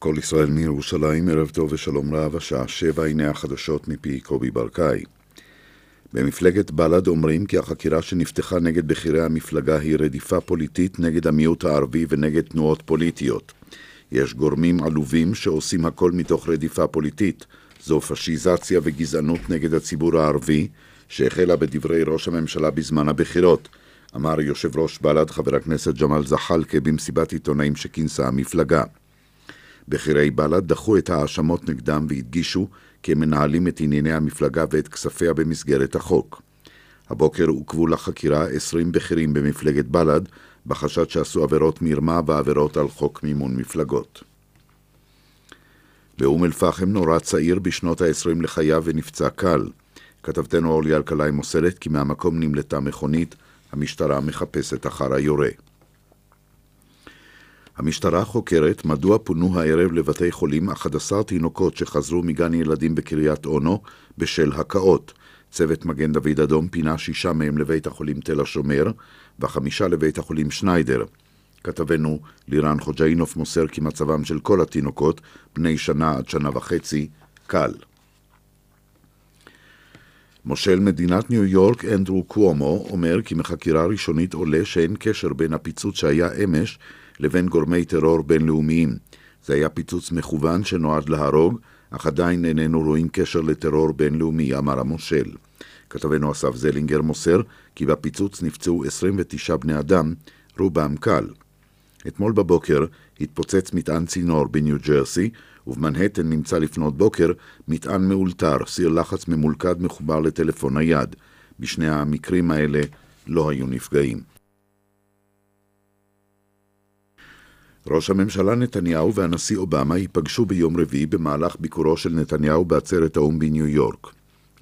כל ישראל מירושלים, ערב טוב ושלום רב, השעה שבע, הנה החדשות מפי קובי ברקאי. במפלגת בל"ד אומרים כי החקירה שנפתחה נגד בכירי המפלגה היא רדיפה פוליטית נגד המיעוט הערבי ונגד תנועות פוליטיות. יש גורמים עלובים שעושים הכל מתוך רדיפה פוליטית. זו פשיזציה וגזענות נגד הציבור הערבי, שהחלה בדברי ראש הממשלה בזמן הבחירות, אמר יושב ראש בל"ד חבר הכנסת ג'מאל זחאלקה במסיבת עיתונאים שכינסה המפלגה. בכירי בל"ד דחו את ההאשמות נגדם והדגישו כי הם מנהלים את ענייני המפלגה ואת כספיה במסגרת החוק. הבוקר עוכבו לחקירה 20 בכירים במפלגת בל"ד בחשד שעשו עבירות מרמה ועבירות על חוק מימון מפלגות. באום אל-פחם נורה צעיר בשנות ה-20 לחייו ונפצע קל. כתבתנו אורלי אלקלעי מוסרת כי מהמקום נמלטה מכונית, המשטרה מחפשת אחר היורה. המשטרה חוקרת מדוע פונו הערב לבתי חולים 11 תינוקות שחזרו מגן ילדים בקריית אונו בשל הקאות. צוות מגן דוד אדום פינה שישה מהם לבית החולים תל השומר וחמישה לבית החולים שניידר. כתבנו לירן חוג'אינוף מוסר כי מצבם של כל התינוקות, בני שנה עד שנה וחצי, קל. מושל מדינת ניו יורק אנדרו קוומו אומר כי מחקירה ראשונית עולה שאין קשר בין הפיצוץ שהיה אמש לבין גורמי טרור בינלאומיים. זה היה פיצוץ מכוון שנועד להרוג, אך עדיין איננו רואים קשר לטרור בינלאומי, אמר המושל. כתבנו אסף זלינגר מוסר כי בפיצוץ נפצעו 29 בני אדם, רובם קל. אתמול בבוקר התפוצץ מטען צינור בניו ג'רסי, ובמנהטן נמצא לפנות בוקר מטען מאולתר, סיר לחץ ממולכד מחובר לטלפון נייד. בשני המקרים האלה לא היו נפגעים. ראש הממשלה נתניהו והנשיא אובמה ייפגשו ביום רביעי במהלך ביקורו של נתניהו בעצרת האו"ם בניו יורק.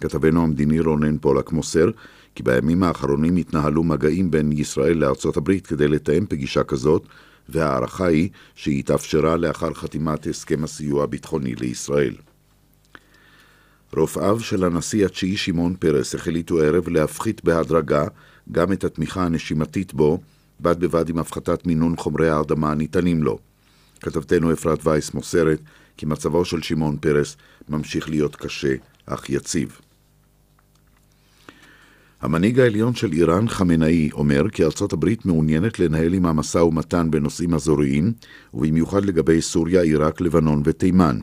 כתבנו המדיני רונן פולק מוסר כי בימים האחרונים התנהלו מגעים בין ישראל לארצות הברית כדי לתאם פגישה כזאת, וההערכה היא שהיא התאפשרה לאחר חתימת הסכם הסיוע הביטחוני לישראל. רופאיו של הנשיא התשיעי שמעון פרס החליטו הערב להפחית בהדרגה גם את התמיכה הנשימתית בו, בד בבד עם הפחתת מינון חומרי ההרדמה הניתנים לו. כתבתנו אפרת וייס מוסרת כי מצבו של שמעון פרס ממשיך להיות קשה אך יציב. המנהיג העליון של איראן, חמינאי, אומר כי ארצות הברית מעוניינת לנהל עם המשא ומתן בנושאים אזוריים, ובמיוחד לגבי סוריה, עיראק, לבנון ותימן.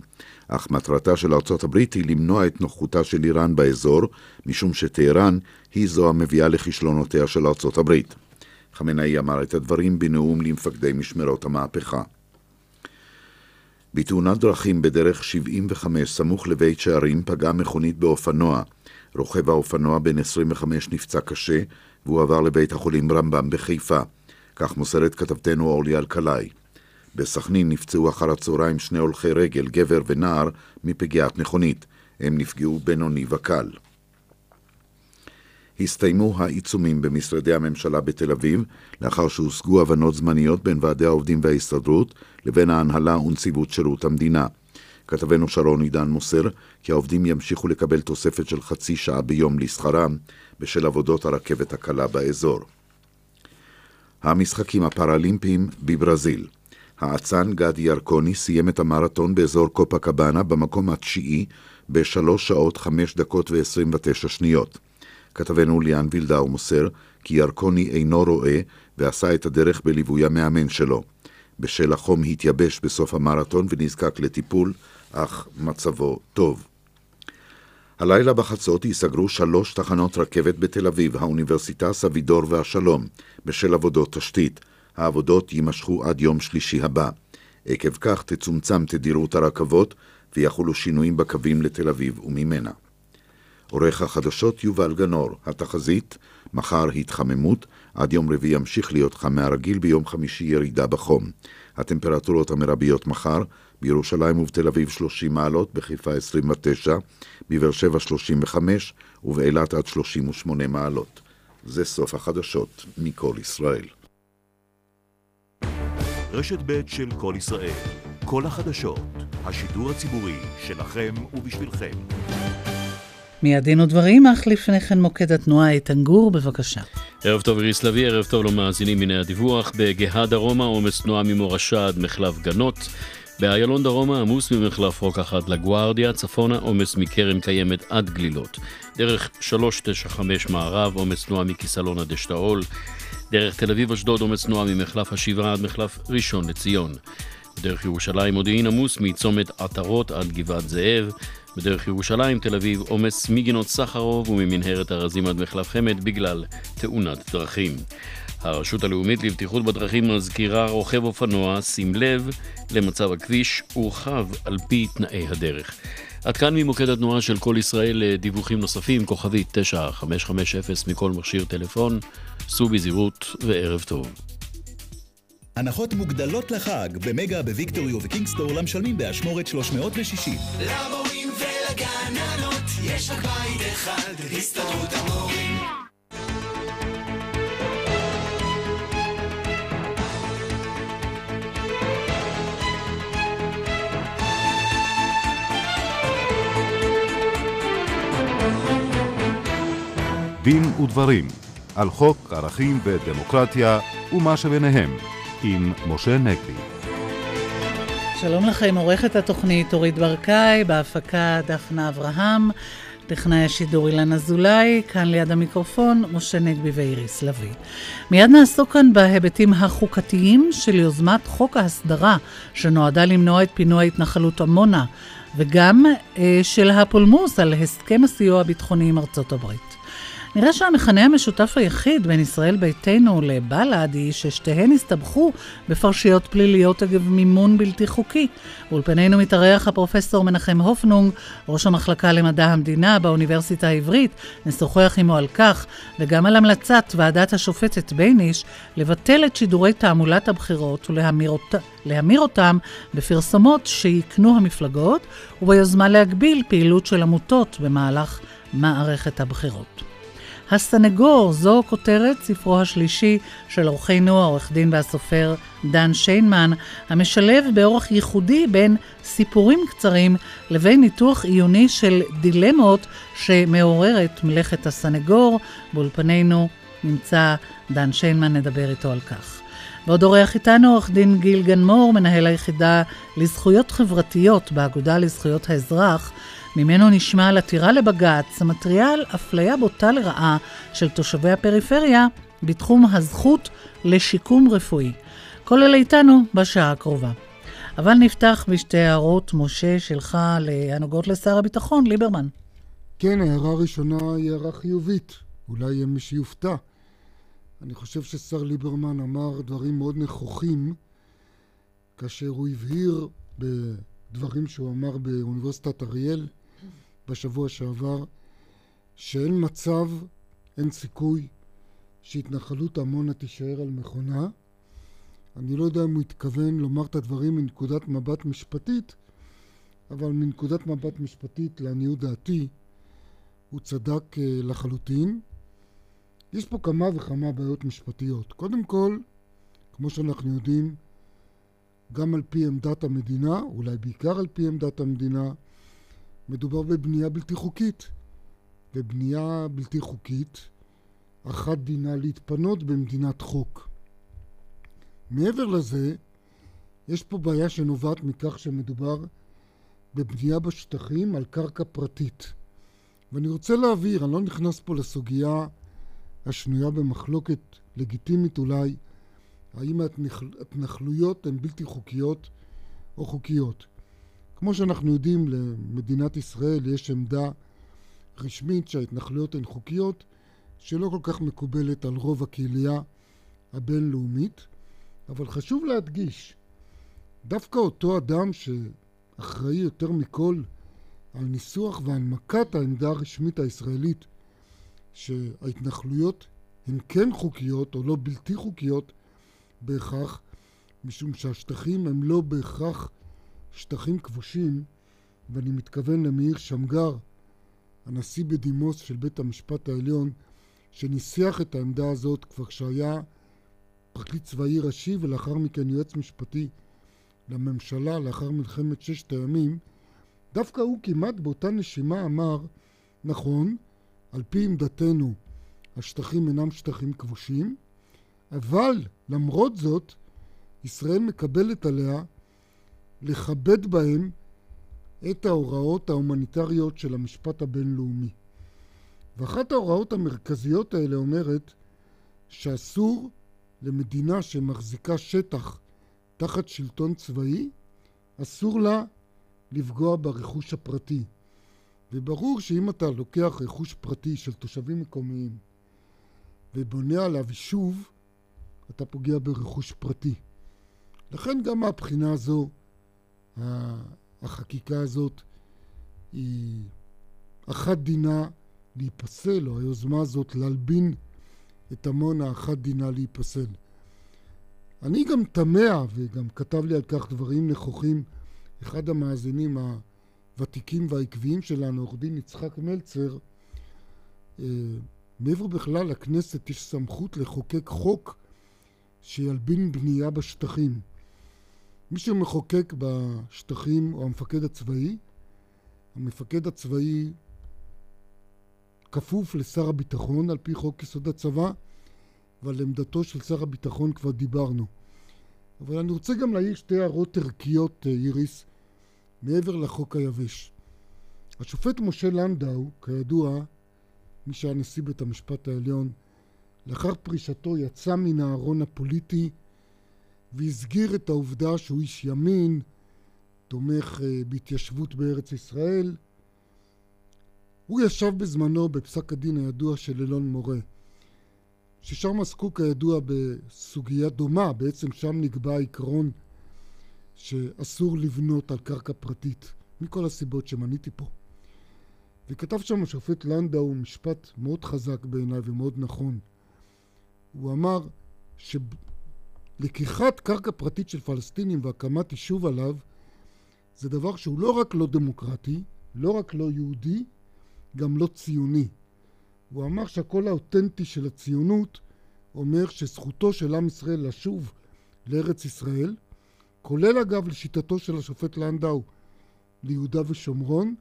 אך מטרתה של ארצות הברית היא למנוע את נוכחותה של איראן באזור, משום שטהרן היא זו המביאה לכישלונותיה של ארצות הברית. חמינאי אמר את הדברים בנאום למפקדי משמרות המהפכה. בתאונת דרכים בדרך 75 סמוך לבית שערים פגעה מכונית באופנוע. רוכב האופנוע בן 25 נפצע קשה והוא עבר לבית החולים רמב"ם בחיפה. כך מוסרת כתבתנו אורלי אלקלעי. בסכנין נפצעו אחר הצהריים שני הולכי רגל, גבר ונער, מפגיעת מכונית. הם נפגעו בינוני וקל. הסתיימו העיצומים במשרדי הממשלה בתל אביב, לאחר שהושגו הבנות זמניות בין ועדי העובדים וההסתדרות לבין ההנהלה ונציבות שירות המדינה. כתבנו שרון עידן מוסר כי העובדים ימשיכו לקבל תוספת של חצי שעה ביום לשכרם בשל עבודות הרכבת הקלה באזור. המשחקים הפראלימפיים בברזיל האצן גדי ירקוני סיים את המרתון באזור קופה קבאנה במקום התשיעי בשלוש שעות חמש דקות ועשרים ותשע שניות. כתבנו ליאן וילדאו מוסר כי ירקוני אינו רואה ועשה את הדרך בליווי המאמן שלו. בשל החום התייבש בסוף המרתון ונזקק לטיפול, אך מצבו טוב. הלילה בחצות ייסגרו שלוש תחנות רכבת בתל אביב, האוניברסיטה, סבידור והשלום, בשל עבודות תשתית. העבודות יימשכו עד יום שלישי הבא. עקב כך תצומצם תדירות הרכבות ויחולו שינויים בקווים לתל אביב וממנה. עורך החדשות יובל גנור, התחזית, מחר התחממות, עד יום רביעי ימשיך להיות חם מהרגיל, ביום חמישי ירידה בחום. הטמפרטורות המרביות מחר, בירושלים ובתל אביב 30 מעלות, בחיפה 29, בבאר שבע 35 ובאילת עד 38 מעלות. זה סוף החדשות מכל ישראל. רשת ב' של כל ישראל, כל החדשות, השידור הציבורי שלכם ובשבילכם. מיד דין ודברים, אך לפני כן מוקד התנועה איתן גור, בבקשה. ערב טוב איריס לביא, ערב טוב למאזינים, הנה הדיווח. בגאה דרומה עומס תנועה ממורשה עד מחלף גנות. באיילון דרומה עמוס ממחלף רוקחת לגוארדיה, צפונה עומס מקרן קיימת עד גלילות. דרך 395 מערב עומס תנועה מכיסלון עד אשתאול. דרך תל אביב אשדוד עומס תנועה ממחלף השבעה עד מחלף ראשון לציון. בדרך ירושלים מודיעין עמוס מצומת עטרות עד גבעת זאב. בדרך ירושלים תל אביב עומס מגינות סחרוב וממנהרת ארזים עד מחלף חמד בגלל תאונת דרכים. הרשות הלאומית לבטיחות בדרכים מזכירה רוכב אופנוע, שים לב למצב הכביש, הורחב על פי תנאי הדרך. עד כאן ממוקד התנועה של כל ישראל לדיווחים נוספים, כוכבית 9550 מכל מכשיר טלפון, סעו בזהירות וערב טוב. הנחות מוגדלות לחג במגה בוויקטורי ובקינגסטור למשלמים באשמורת 360. למורים ולגננות יש רק בית אחד, הסתדרות המורים. דין ודברים על חוק ערכים ודמוקרטיה ומה שביניהם עם משה נגבי. שלום לכם, עורכת התוכנית אורית ברקאי, בהפקה דפנה אברהם, טכנאי השידור אילן אזולאי, כאן ליד המיקרופון משה נגבי ואיריס לביא. מיד נעסוק כאן בהיבטים החוקתיים של יוזמת חוק ההסדרה שנועדה למנוע את פינוי ההתנחלות עמונה, וגם אה, של הפולמוס על הסכם הסיוע הביטחוני עם ארצות הברית. נראה שהמכנה המשותף היחיד בין ישראל ביתנו לבל"ד היא ששתיהן הסתבכו בפרשיות פליליות אגב מימון בלתי חוקי. באולפנינו מתארח הפרופסור מנחם הופנונג, ראש המחלקה למדע המדינה באוניברסיטה העברית. נשוחח עמו על כך, וגם על המלצת ועדת השופטת בייניש לבטל את שידורי תעמולת הבחירות ולהמיר אותה. אותם בפרסומות שיקנו המפלגות וביוזמה להגביל פעילות של עמותות במהלך מערכת הבחירות. הסנגור, זו כותרת ספרו השלישי של עורכנו, העורך דין והסופר דן שיינמן, המשלב באורח ייחודי בין סיפורים קצרים לבין ניתוח עיוני של דילמות שמעוררת מלאכת הסנגור. באולפנינו נמצא דן שיינמן, נדבר איתו על כך. ועוד אורח איתנו עורך דין גיל גנמור, מנהל היחידה לזכויות חברתיות באגודה לזכויות האזרח, ממנו נשמע על עתירה לבג"ץ המתריעה על אפליה בוטה לרעה של תושבי הפריפריה בתחום הזכות לשיקום רפואי. כל אלה איתנו בשעה הקרובה. אבל נפתח בשתי הערות, משה, שלך, הנוגעות לשר הביטחון, ליברמן. כן, הערה ראשונה היא הערה חיובית. אולי יהיה מי שיופתע. אני חושב ששר ליברמן אמר דברים מאוד נכוחים כאשר הוא הבהיר בדברים שהוא אמר באוניברסיטת אריאל בשבוע שעבר שאין מצב, אין סיכוי שהתנחלות עמונה תישאר על מכונה. אני לא יודע אם הוא התכוון לומר את הדברים מנקודת מבט משפטית, אבל מנקודת מבט משפטית, לעניות דעתי, הוא צדק אה, לחלוטין. יש פה כמה וכמה בעיות משפטיות. קודם כל, כמו שאנחנו יודעים, גם על פי עמדת המדינה, אולי בעיקר על פי עמדת המדינה, מדובר בבנייה בלתי חוקית. ובנייה בלתי חוקית, אחת דינה להתפנות במדינת חוק. מעבר לזה, יש פה בעיה שנובעת מכך שמדובר בבנייה בשטחים על קרקע פרטית. ואני רוצה להבהיר, אני לא נכנס פה לסוגיה השנויה במחלוקת לגיטימית אולי, האם ההתנחלויות הן בלתי חוקיות או חוקיות. כמו שאנחנו יודעים, למדינת ישראל יש עמדה רשמית שההתנחלויות הן חוקיות, שלא כל כך מקובלת על רוב הקהילייה הבינלאומית, אבל חשוב להדגיש, דווקא אותו אדם שאחראי יותר מכל על ניסוח והנמקת העמדה הרשמית הישראלית שההתנחלויות הן כן חוקיות או לא בלתי חוקיות בהכרח, משום שהשטחים הם לא בהכרח שטחים כבושים, ואני מתכוון למאיר שמגר, הנשיא בדימוס של בית המשפט העליון, שניסח את העמדה הזאת כבר כשהיה פרקליט צבאי ראשי ולאחר מכן יועץ משפטי לממשלה לאחר מלחמת ששת הימים, דווקא הוא כמעט באותה נשימה אמר, נכון, על פי עמדתנו השטחים אינם שטחים כבושים, אבל למרות זאת ישראל מקבלת עליה לכבד בהם את ההוראות ההומניטריות של המשפט הבינלאומי. ואחת ההוראות המרכזיות האלה אומרת שאסור למדינה שמחזיקה שטח תחת שלטון צבאי, אסור לה לפגוע ברכוש הפרטי. וברור שאם אתה לוקח רכוש פרטי של תושבים מקומיים ובונה עליו יישוב, אתה פוגע ברכוש פרטי. לכן גם מהבחינה הזו, החקיקה הזאת היא אחת דינה להיפסל, או היוזמה הזאת להלבין את עמונה, אחת דינה להיפסל. אני גם תמה, וגם כתב לי על כך דברים נכוחים, אחד המאזינים הוותיקים והעקביים שלנו, עורך דין יצחק מלצר, אה, מאיפה בכלל לכנסת יש סמכות לחוקק חוק שילבין בנייה בשטחים? מי שמחוקק בשטחים הוא המפקד הצבאי. המפקד הצבאי כפוף לשר הביטחון על פי חוק יסוד הצבא, ועל עמדתו של שר הביטחון כבר דיברנו. אבל אני רוצה גם להעיר שתי הערות ערכיות, אה, איריס, מעבר לחוק היבש. השופט משה לנדאו, כידוע, מי שהיה נשיא בית המשפט העליון, לאחר פרישתו יצא מן הארון הפוליטי והסגיר את העובדה שהוא איש ימין, תומך uh, בהתיישבות בארץ ישראל. הוא ישב בזמנו בפסק הדין הידוע של אלון מורה, ששם עסקו כידוע בסוגיה דומה, בעצם שם נקבע העיקרון שאסור לבנות על קרקע פרטית, מכל הסיבות שמניתי פה. וכתב שם השופט לנדאו משפט מאוד חזק בעיניי ומאוד נכון. הוא אמר שלקיחת קרקע פרטית של פלסטינים והקמת יישוב עליו זה דבר שהוא לא רק לא דמוקרטי, לא רק לא יהודי, גם לא ציוני. הוא אמר שהקול האותנטי של הציונות אומר שזכותו של עם ישראל לשוב לארץ ישראל, כולל אגב לשיטתו של השופט לנדאו ליהודה ושומרון,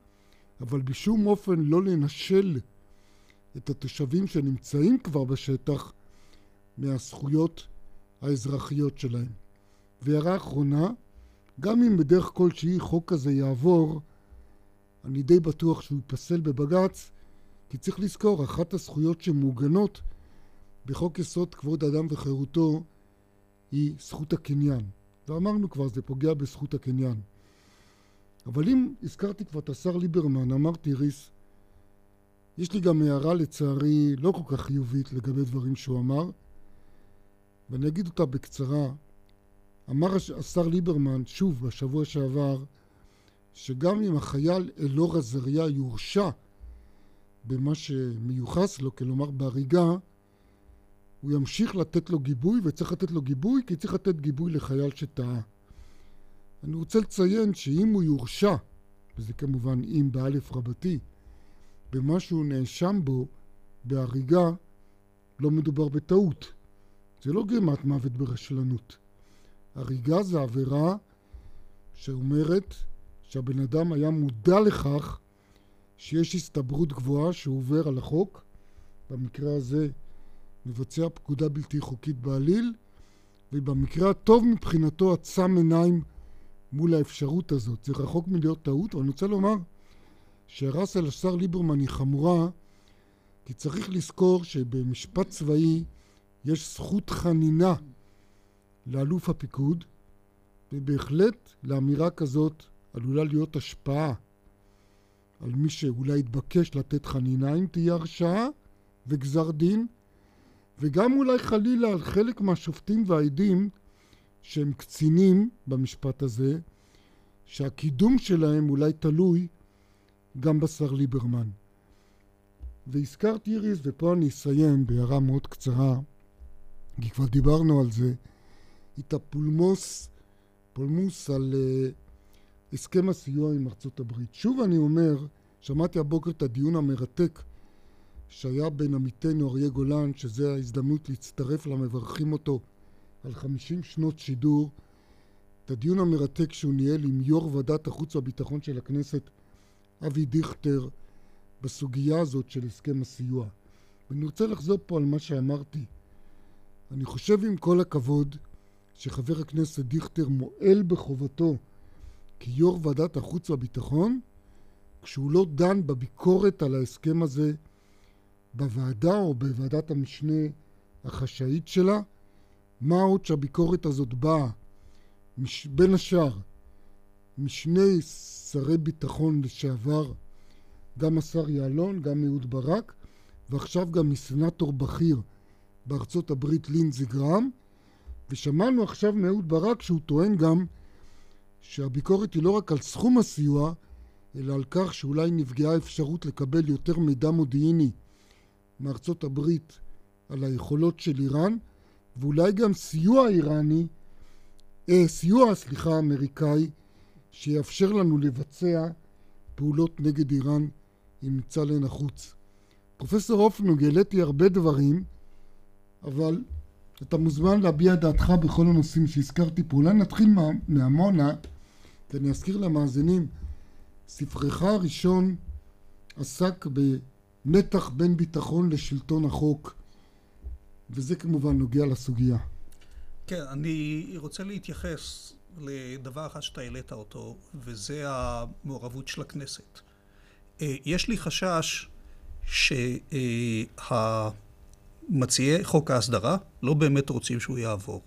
אבל בשום אופן לא לנשל את התושבים שנמצאים כבר בשטח מהזכויות האזרחיות שלהם. והערה אחרונה, גם אם בדרך כלשהי חוק כזה יעבור, אני די בטוח שהוא ייפסל בבג"ץ, כי צריך לזכור, אחת הזכויות שמעוגנות בחוק יסוד כבוד האדם וחירותו היא זכות הקניין. ואמרנו כבר, זה פוגע בזכות הקניין. אבל אם הזכרתי כבר את השר ליברמן, אמרתי, ריס, יש לי גם הערה לצערי לא כל כך חיובית לגבי דברים שהוא אמר, ואני אגיד אותה בקצרה. אמר השר ליברמן, שוב, בשבוע שעבר, שגם אם החייל אלאור עזריה יורשע במה שמיוחס לו, כלומר בהריגה, הוא ימשיך לתת לו גיבוי, וצריך לתת לו גיבוי, כי צריך לתת גיבוי לחייל שטעה. אני רוצה לציין שאם הוא יורשע, וזה כמובן אם באלף רבתי, במה שהוא נאשם בו בהריגה, לא מדובר בטעות. זה לא גרימת מוות ברשלנות. הריגה זה עבירה שאומרת שהבן אדם היה מודע לכך שיש הסתברות גבוהה שהוא עובר על החוק, במקרה הזה מבצע פקודה בלתי חוקית בעליל, ובמקרה הטוב מבחינתו עצם עיניים מול האפשרות הזאת. זה רחוק מלהיות טעות, אבל אני רוצה לומר שהרס על השר ליברמן היא חמורה, כי צריך לזכור שבמשפט צבאי יש זכות חנינה לאלוף הפיקוד, ובהחלט לאמירה כזאת עלולה להיות השפעה על מי שאולי יתבקש לתת חנינה אם תהיה הרשעה וגזר דין, וגם אולי חלילה על חלק מהשופטים והעדים שהם קצינים במשפט הזה, שהקידום שלהם אולי תלוי גם בשר ליברמן. והזכרתי איריס, ופה אני אסיים בהערה מאוד קצרה, כי כבר דיברנו על זה, את הפולמוס, פולמוס על uh, הסכם הסיוע עם ארצות הברית. שוב אני אומר, שמעתי הבוקר את הדיון המרתק שהיה בין עמיתנו אריה גולן, שזה ההזדמנות להצטרף למברכים אותו על 50 שנות שידור, את הדיון המרתק שהוא ניהל עם יו"ר ועדת החוץ והביטחון של הכנסת, אבי דיכטר, בסוגיה הזאת של הסכם הסיוע. ואני רוצה לחזור פה על מה שאמרתי. אני חושב עם כל הכבוד שחבר הכנסת דיכטר מועל בחובתו כיו"ר ועדת החוץ והביטחון, כשהוא לא דן בביקורת על ההסכם הזה בוועדה או בוועדת המשנה החשאית שלה, מה עוד שהביקורת הזאת באה מש... בין השאר משני שרי ביטחון לשעבר, גם השר יעלון, גם אהוד ברק, ועכשיו גם מסנטור בכיר בארצות הברית לינזי גרם, ושמענו עכשיו מאהוד ברק שהוא טוען גם שהביקורת היא לא רק על סכום הסיוע, אלא על כך שאולי נפגעה אפשרות לקבל יותר מידע מודיעיני מארצות הברית על היכולות של איראן, ואולי גם סיוע איראני, אה, סיוע, סליחה, אמריקאי, שיאפשר לנו לבצע פעולות נגד איראן אם נמצא להן החוץ. פרופסור הופנוג, העליתי הרבה דברים, אבל אתה מוזמן להביע דעתך בכל הנושאים שהזכרתי פה. אולי נתחיל מה, מעמונה, כי אני אזכיר למאזינים, ספרך הראשון עסק במתח בין ביטחון לשלטון החוק, וזה כמובן נוגע לסוגיה. כן, אני רוצה להתייחס לדבר אחד שאתה העלית אותו, וזה המעורבות של הכנסת. אה, יש לי חשש שהמציעי חוק ההסדרה לא באמת רוצים שהוא יעבור,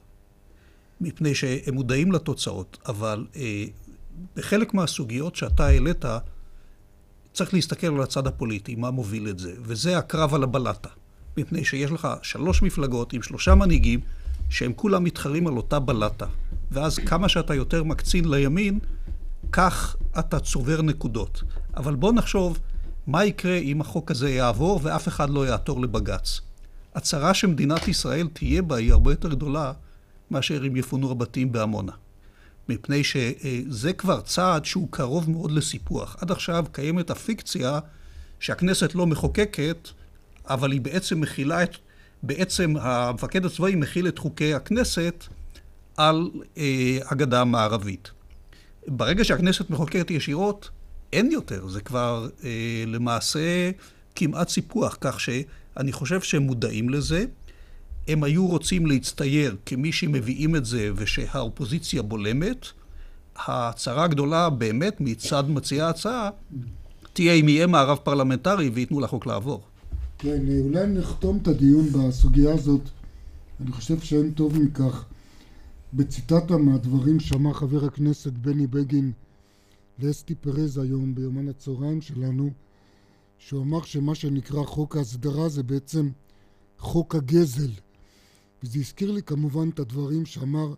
מפני שהם מודעים לתוצאות, אבל אה, בחלק מהסוגיות שאתה העלית, צריך להסתכל על הצד הפוליטי, מה מוביל את זה, וזה הקרב על הבלטה. מפני שיש לך שלוש מפלגות עם שלושה מנהיגים שהם כולם מתחרים על אותה בלטה. ואז כמה שאתה יותר מקצין לימין, כך אתה צובר נקודות. אבל בוא נחשוב מה יקרה אם החוק הזה יעבור ואף אחד לא יעתור לבג"ץ. הצרה שמדינת ישראל תהיה בה היא הרבה יותר גדולה מאשר אם יפונו הבתים בעמונה. מפני שזה כבר צעד שהוא קרוב מאוד לסיפוח. עד עכשיו קיימת הפיקציה שהכנסת לא מחוקקת, אבל היא בעצם מכילה את, בעצם המפקד הצבאי מכיל את חוקי הכנסת על אה, הגדה המערבית. ברגע שהכנסת מחוקקת ישירות, אין יותר, זה כבר אה, למעשה כמעט סיפוח, כך שאני חושב שהם מודעים לזה. הם היו רוצים להצטייר כמי שמביאים את זה ושהאופוזיציה בולמת. הצרה הגדולה באמת מצד מציעי ההצעה תהיה אם יהיה מארב פרלמנטרי וייתנו לחוק לעבור. כן, אולי נחתום את הדיון בסוגיה הזאת. אני חושב שאין טוב מכך. בציטטה מהדברים שאמר חבר הכנסת בני בגין לאסתי פרז היום ביומן הצהריים שלנו, שהוא אמר שמה שנקרא חוק ההסדרה זה בעצם חוק הגזל. וזה הזכיר לי כמובן את הדברים שאמר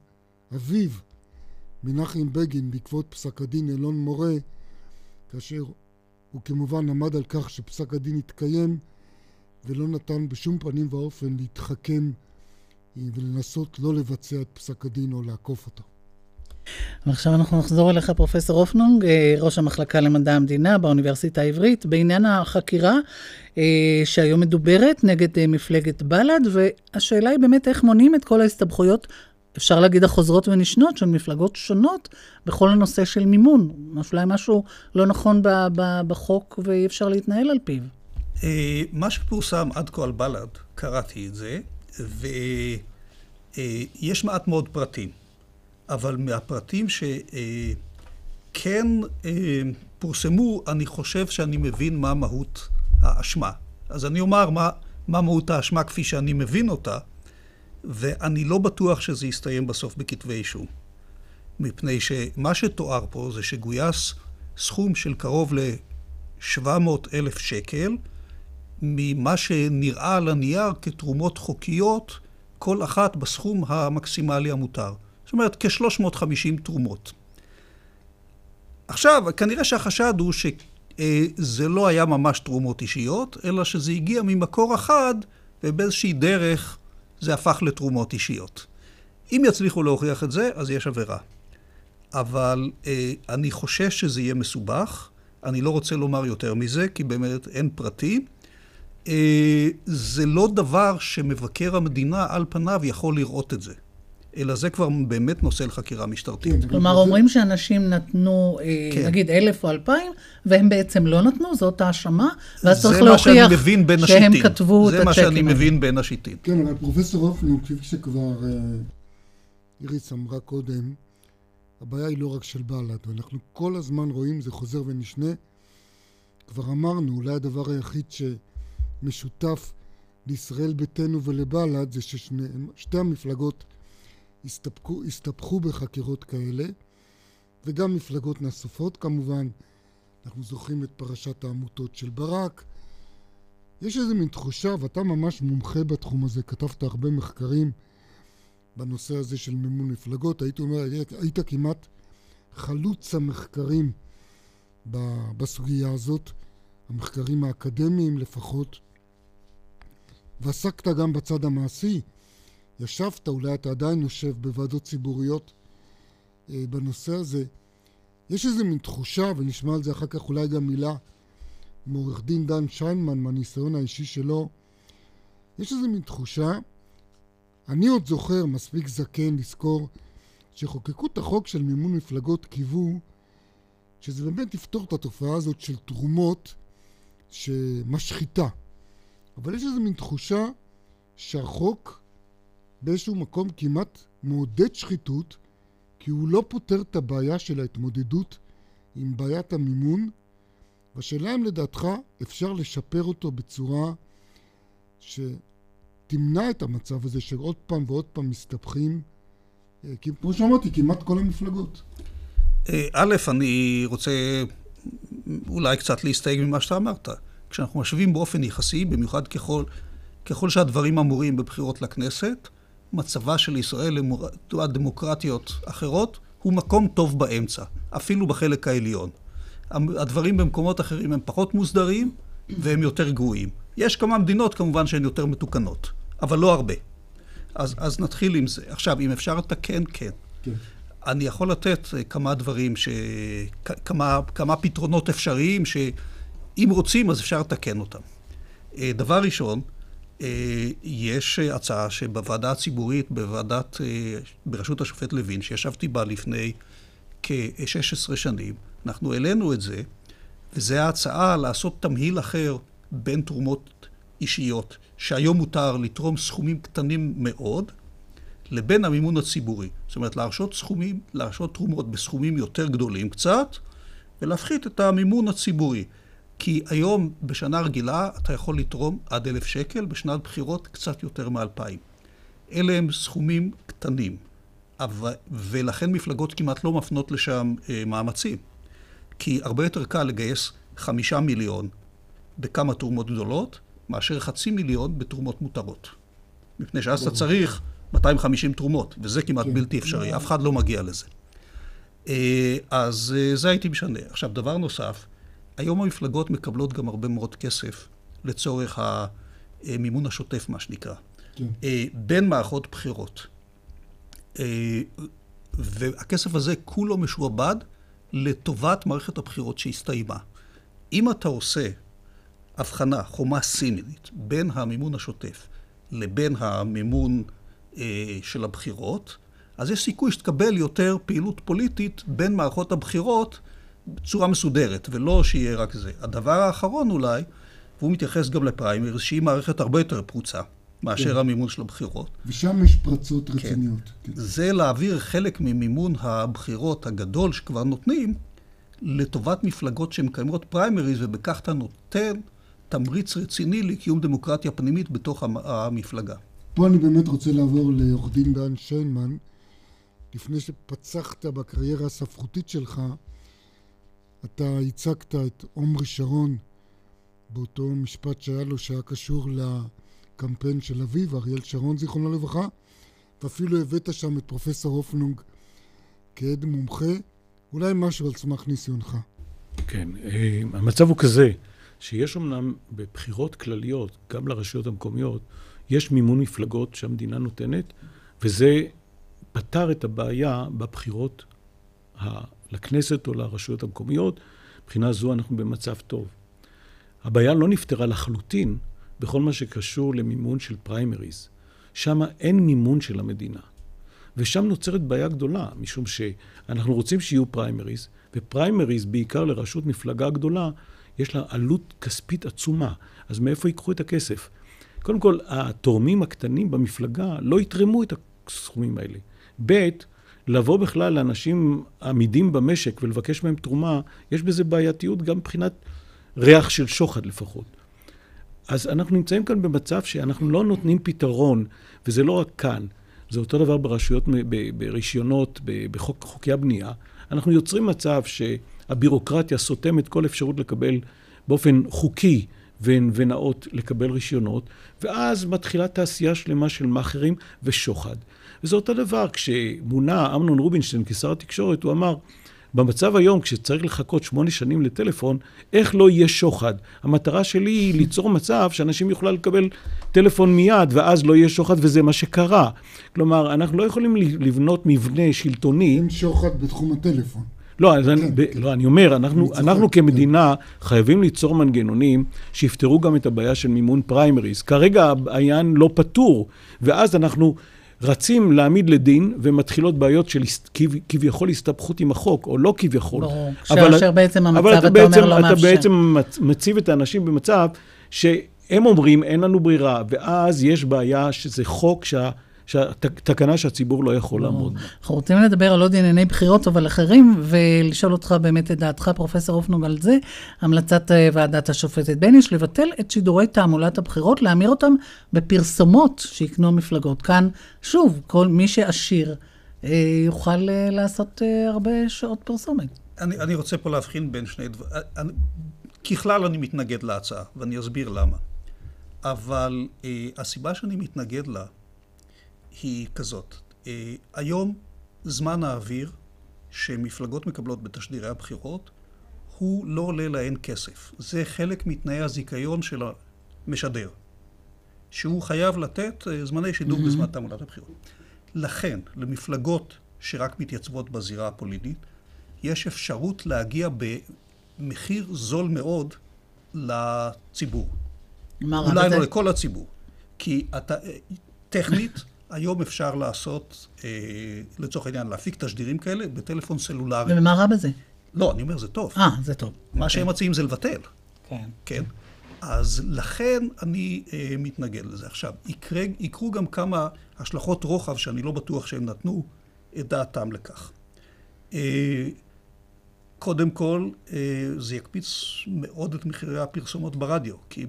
אביו, מנחם בגין, בעקבות פסק הדין אלון מורה, כאשר הוא כמובן עמד על כך שפסק הדין יתקיים ולא נתן בשום פנים ואופן להתחכם ולנסות לא לבצע את פסק הדין או לעקוף אותו. ועכשיו אנחנו נחזור אליך, פרופסור אופנונג, אה, ראש המחלקה למדע המדינה באוניברסיטה העברית, בעניין החקירה אה, שהיום מדוברת נגד אה, מפלגת בל"ד, והשאלה היא באמת איך מונעים את כל ההסתבכויות, אפשר להגיד החוזרות ונשנות, של מפלגות שונות בכל הנושא של מימון. אולי משהו לא נכון בחוק ואי אפשר להתנהל על פיו. מה שפורסם עד כה על בל"ד, קראתי את זה, ויש מעט מאוד פרטים. אבל מהפרטים שכן אה, פורסמו, אני חושב שאני מבין מה מהות האשמה. אז אני אומר מה, מה מהות האשמה כפי שאני מבין אותה, ואני לא בטוח שזה יסתיים בסוף בכתבי אישום. מפני שמה שתואר פה זה שגויס סכום של קרוב ל-700 אלף שקל ממה שנראה על הנייר כתרומות חוקיות, כל אחת בסכום המקסימלי המותר. זאת אומרת, כ-350 תרומות. עכשיו, כנראה שהחשד הוא שזה לא היה ממש תרומות אישיות, אלא שזה הגיע ממקור אחד, ובאיזושהי דרך זה הפך לתרומות אישיות. אם יצליחו להוכיח את זה, אז יש עבירה. אבל אה, אני חושש שזה יהיה מסובך. אני לא רוצה לומר יותר מזה, כי באמת אין פרטי. אה, זה לא דבר שמבקר המדינה על פניו יכול לראות את זה. אלא זה כבר באמת נושא לחקירה משטרתית. כלומר, אומרים שאנשים נתנו, אה, כן. נגיד, אלף או אלפיים, והם בעצם לא נתנו, זאת האשמה, ואז צריך להוכיח שהם כתבו את הצ'קים. זה מה שאני מבין בין השיטים. כן, אבל פרופסור הופנו, כפי שכבר אה, איריס אמרה קודם, הבעיה היא לא רק של בל"ד, ואנחנו כל הזמן רואים, זה חוזר ונשנה. כבר אמרנו, אולי הדבר היחיד שמשותף לישראל ביתנו ולבל"ד זה ששתי המפלגות הסתפקו, הסתבכו בחקירות כאלה, וגם מפלגות נוספות כמובן. אנחנו זוכרים את פרשת העמותות של ברק. יש איזה מין תחושה, ואתה ממש מומחה בתחום הזה, כתבת הרבה מחקרים בנושא הזה של מימון מפלגות, הייתי אומר, היית כמעט חלוץ המחקרים בסוגיה הזאת, המחקרים האקדמיים לפחות, ועסקת גם בצד המעשי. ישבת, אולי אתה עדיין יושב בוועדות ציבוריות אה, בנושא הזה. יש איזה מין תחושה, ונשמע על זה אחר כך אולי גם מילה מעורך דין דן שיינמן מהניסיון האישי שלו, יש איזה מין תחושה, אני עוד זוכר, מספיק זקן לזכור, שחוקקו את החוק של מימון מפלגות קיוו, שזה באמת יפתור את התופעה הזאת של תרומות שמשחיתה. אבל יש איזה מין תחושה שהחוק באיזשהו מקום כמעט מעודד שחיתות, כי הוא לא פותר את הבעיה של ההתמודדות עם בעיית המימון, והשאלה אם לדעתך אפשר לשפר אותו בצורה שתמנע את המצב הזה שעוד פעם ועוד פעם מסתבכים, אה, כמו שאמרתי, כמעט כל המפלגות. אה, א', אני רוצה אולי קצת להסתייג ממה שאתה אמרת. כשאנחנו משווים באופן יחסי, במיוחד ככל, ככל שהדברים אמורים בבחירות לכנסת, מצבה של ישראל לעומת דמוקרטיות אחרות הוא מקום טוב באמצע, אפילו בחלק העליון. הדברים במקומות אחרים הם פחות מוסדרים והם יותר גרועים. יש כמה מדינות כמובן שהן יותר מתוקנות, אבל לא הרבה. אז, אז נתחיל עם זה. עכשיו, אם אפשר לתקן, כן. כן. אני יכול לתת אה, כמה דברים, ש... כמה, כמה פתרונות אפשריים, שאם רוצים אז אפשר לתקן אותם. אה, דבר ראשון, יש הצעה שבוועדה הציבורית, בוועדת, בראשות השופט לוין, שישבתי בה לפני כ-16 שנים, אנחנו העלינו את זה, וזו ההצעה לעשות תמהיל אחר בין תרומות אישיות, שהיום מותר לתרום סכומים קטנים מאוד, לבין המימון הציבורי. זאת אומרת, להרשות סכומים, להרשות תרומות בסכומים יותר גדולים קצת, ולהפחית את המימון הציבורי. כי היום, בשנה רגילה, אתה יכול לתרום עד אלף שקל, בשנת בחירות קצת יותר מאלפיים. אלה הם סכומים קטנים, אבל, ולכן מפלגות כמעט לא מפנות לשם אה, מאמצים. כי הרבה יותר קל לגייס חמישה מיליון בכמה תרומות גדולות, מאשר חצי מיליון בתרומות מותרות. מפני שאז אתה צריך 250 תרומות, וזה כמעט כן. בלתי אפשרי, אף אחד לא מגיע לזה. אה, אז אה, זה הייתי משנה. עכשיו, דבר נוסף, היום המפלגות מקבלות גם הרבה מאוד כסף לצורך המימון השוטף, מה שנקרא. כן. אה, בין מערכות בחירות. והכסף הזה כולו משועבד לטובת מערכת הבחירות שהסתיימה. אם אתה עושה הבחנה, חומה סינית, בין המימון השוטף לבין המימון אה, של הבחירות, אז יש סיכוי שתקבל יותר פעילות פוליטית בין מערכות הבחירות בצורה מסודרת, ולא שיהיה רק זה. הדבר האחרון אולי, והוא מתייחס גם לפריימריז, שהיא מערכת הרבה יותר פרוצה. מאשר כן. המימון של הבחירות. ושם יש פרצות כן. רציניות. כן. כן. זה להעביר חלק ממימון הבחירות הגדול שכבר נותנים לטובת מפלגות שמקיימות פריימריז, ובכך אתה נותן תמריץ רציני לקיום דמוקרטיה פנימית בתוך המפלגה. פה אני באמת רוצה לעבור לעורך דין דן שיינמן. לפני שפצחת בקריירה הספרותית שלך, אתה הצגת את עומרי שרון באותו משפט שהיה לו שהיה קשור לקמפיין של אביו, אריאל שרון זיכרונו לברכה, ואפילו הבאת שם את פרופסור הופנונג כעד מומחה, אולי משהו על סמך ניסיונך. כן, אה, המצב הוא כזה, שיש אמנם בבחירות כלליות, גם לרשויות המקומיות, יש מימון מפלגות שהמדינה נותנת, וזה פתר את הבעיה בבחירות ה... לכנסת או לרשויות המקומיות. מבחינה זו אנחנו במצב טוב. הבעיה לא נפתרה לחלוטין בכל מה שקשור למימון של פריימריז. שם אין מימון של המדינה. ושם נוצרת בעיה גדולה, משום שאנחנו רוצים שיהיו פריימריז, ופריימריז, בעיקר לראשות מפלגה גדולה, יש לה עלות כספית עצומה. אז מאיפה ייקחו את הכסף? קודם כל, התורמים הקטנים במפלגה לא יתרמו את הסכומים האלה. ב', לבוא בכלל לאנשים עמידים במשק ולבקש מהם תרומה, יש בזה בעייתיות גם מבחינת ריח של שוחד לפחות. אז אנחנו נמצאים כאן במצב שאנחנו לא נותנים פתרון, וזה לא רק כאן, זה אותו דבר ברשויות, ברישיונות, בחוקי הבנייה. אנחנו יוצרים מצב שהבירוקרטיה סותמת כל אפשרות לקבל באופן חוקי ונאות לקבל רישיונות, ואז מתחילה תעשייה שלמה של מאכערים ושוחד. וזה אותו דבר, כשמונה אמנון רובינשטיין כשר התקשורת, הוא אמר, במצב היום, כשצריך לחכות שמונה שנים לטלפון, איך לא יהיה שוחד? המטרה שלי היא ליצור מצב שאנשים יוכלו לקבל טלפון מיד, ואז לא יהיה שוחד, וזה מה שקרה. כלומר, אנחנו לא יכולים לבנות מבנה שלטוני... אין שוחד בתחום הטלפון. לא, כן, אני, כן. לא, אני אומר, אנחנו, אנחנו כמדינה כן. חייבים ליצור מנגנונים שיפתרו גם את הבעיה של מימון פריימריז. כרגע העניין לא פתור, ואז אנחנו רצים להעמיד לדין, ומתחילות בעיות של כביכול הסתבכות עם החוק, או לא כביכול. ברור, כאשר בעצם המצב, אתה, אתה בעצם, אומר, לא מאפשר. אתה בעצם מציב את האנשים במצב שהם אומרים, אין לנו ברירה, ואז יש בעיה שזה חוק שה... תקנה שהציבור לא יכול לעמוד בה. אנחנו רוצים לדבר על עוד ענייני בחירות, אבל אחרים, ולשאול אותך באמת את דעתך, פרופסור אופנוג, על זה. המלצת אה, ועדת השופטת בייניש לבטל את שידורי תעמולת הבחירות, להמיר אותם בפרסומות שיקנו המפלגות. כאן, שוב, כל מי שעשיר אה, יוכל אה, לעשות הרבה שעות פרסומת. אני, אני רוצה פה להבחין בין שני דברים. ככלל אני מתנגד להצעה, ואני אסביר למה. אבל אה, הסיבה שאני מתנגד לה היא כזאת. אה, היום זמן האוויר שמפלגות מקבלות בתשדירי הבחירות הוא לא עולה להן כסף. זה חלק מתנאי הזיכיון של המשדר, שהוא חייב לתת אה, זמני שידור mm-hmm. בזמן תעמולת הבחירות. לכן, למפלגות שרק מתייצבות בזירה הפוליטית, יש אפשרות להגיע במחיר זול מאוד לציבור. מה? אולי לא לכל הציבור. כי אתה, אה, טכנית, היום אפשר לעשות, אה, לצורך העניין, להפיק תשדירים כאלה בטלפון סלולרי. ומה רע בזה? לא, אני אומר, זה טוב. אה, זה טוב. מה okay. שהם מציעים זה לבטל. כן. כן. אז לכן אני אה, מתנגד לזה. עכשיו, יקרה, יקרו גם כמה השלכות רוחב שאני לא בטוח שהם נתנו את דעתם לכך. אה, קודם כל, אה, זה יקפיץ מאוד את מחירי הפרסומות ברדיו, כי,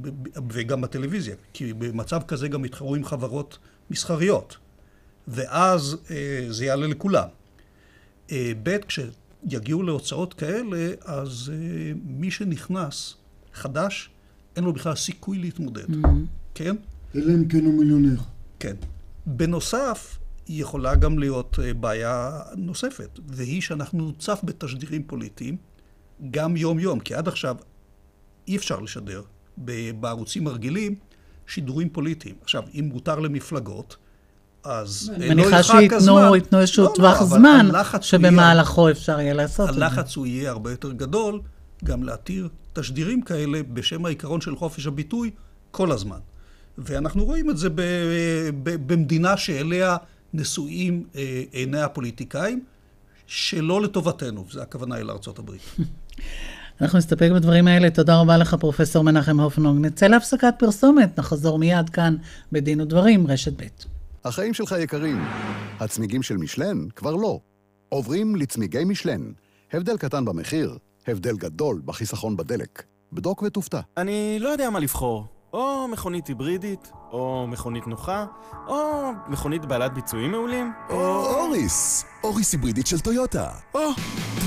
וגם בטלוויזיה, כי במצב כזה גם יתחרו עם חברות מסחריות, ואז אה, זה יעלה לכולם. אה, ב', כשיגיעו להוצאות כאלה, אז אה, מי שנכנס חדש, אין לו בכלל סיכוי להתמודד, mm-hmm. כן? אלא אם כן הוא מיליונר. כן. בנוסף, יכולה גם להיות אה, בעיה נוספת, והיא שאנחנו נוצף בתשדירים פוליטיים גם יום-יום, כי עד עכשיו אי אפשר לשדר בערוצים הרגילים שידורים פוליטיים. עכשיו, אם מותר למפלגות, אז לא מניחה שייתנו איזשהו לא, טווח לא, זמן, שבמהלכו יהיה, אפשר יהיה לעשות את זה. הלחץ הוא יהיה הרבה יותר גדול, גם להתיר תשדירים כאלה בשם העיקרון של חופש הביטוי כל הזמן. ואנחנו רואים את זה ב, ב, במדינה שאליה נשואים אה, עיני הפוליטיקאים, שלא לטובתנו, זו הכוונה היא לארצות הברית. אנחנו נסתפק בדברים האלה. תודה רבה לך, פרופסור מנחם הופנונג. נצא להפסקת פרסומת, נחזור מיד כאן בדין ודברים, רשת ב'. החיים שלך יקרים. הצמיגים של משלן כבר לא. עוברים לצמיגי מישלן. הבדל קטן במחיר, הבדל גדול בחיסכון בדלק. בדוק ותופתע. אני לא יודע מה לבחור. או מכונית היברידית, או מכונית נוחה, או מכונית בעלת ביצועים מעולים. או אוריס, אוריס היברידית של טויוטה. או,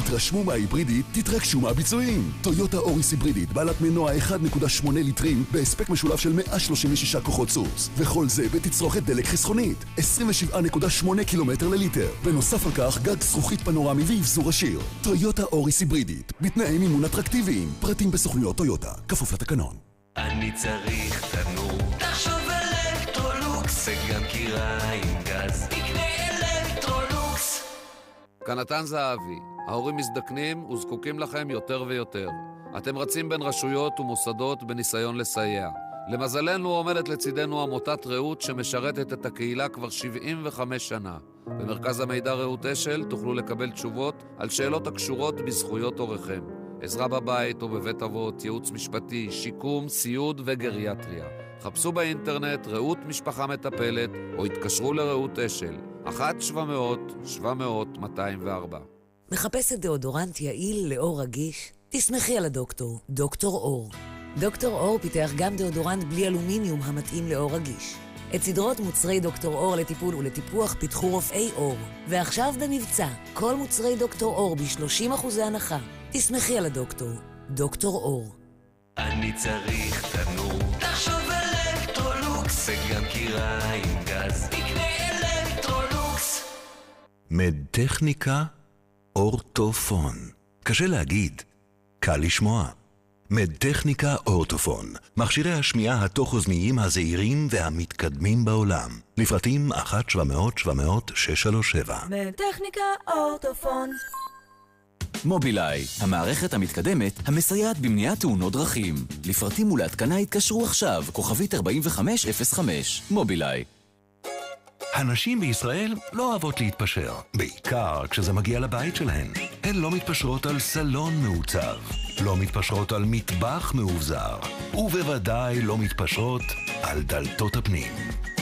תתרשמו מההיברידית, תתרגשו מהביצועים. טויוטה אוריס היברידית, בעלת מנוע 1.8 ליטרים, בהספק משולב של 136 כוחות סוס. וכל זה בתצרוכת דלק חסכונית, 27.8 קילומטר לליטר. בנוסף על כך, גג זכוכית פנורמי ואבזור עשיר. טויוטה אוריס היברידית, בתנאי מימון אטרקטיביים. פרטים בסוכנויות טויוטה, כפוף לתקנון. אני צריך תנור. תחשוב אלקטרולוקס. וגם כירה עם גז. תקנה אלקטרולוקס. כאן נתן זהבי. ההורים מזדקנים וזקוקים לכם יותר ויותר. אתם רצים בין רשויות ומוסדות בניסיון לסייע. למזלנו עומדת לצידנו עמותת רעות שמשרתת את הקהילה כבר 75 שנה. במרכז המידע רעות אשל תוכלו לקבל תשובות על שאלות הקשורות בזכויות הוריכם. עזרה בבית או בבית אבות, ייעוץ משפטי, שיקום, סיעוד וגריאטריה. חפשו באינטרנט רעות משפחה מטפלת או התקשרו לרעות אשל, 1-700-700-204. מחפשת דאודורנט יעיל לאור רגיש? תסמכי על הדוקטור, דוקטור אור. דוקטור אור פיתח גם דאודורנט בלי אלומיניום המתאים לאור רגיש. את סדרות מוצרי דוקטור אור לטיפול ולטיפוח פיתחו רופאי אור. ועכשיו במבצע, כל מוצרי דוקטור אור ב-30% הנחה. תסמכי על הדוקטור, דוקטור אור. אני צריך תנור. תחשוב אלקטרולוקס. וגם כירה עם גז. תקנה אלקטרולוקס. מדטכניקה אורטופון. קשה להגיד, קל לשמוע. מדטכניקה אורטופון, מכשירי השמיעה התוך-אוזניים הזעירים והמתקדמים בעולם. לפרטים 1-700-700-637. מדטכניקה אורטופון. מובילאיי, המערכת המתקדמת המסייעת במניעת תאונות דרכים. לפרטים ולהתקנה התקשרו עכשיו, כוכבית 4505. מובילאיי. הנשים בישראל לא אוהבות להתפשר, בעיקר כשזה מגיע לבית שלהן. הן לא מתפשרות על סלון מעוצב, לא מתפשרות על מטבח מאובזר, ובוודאי לא מתפשרות על דלתות הפנים.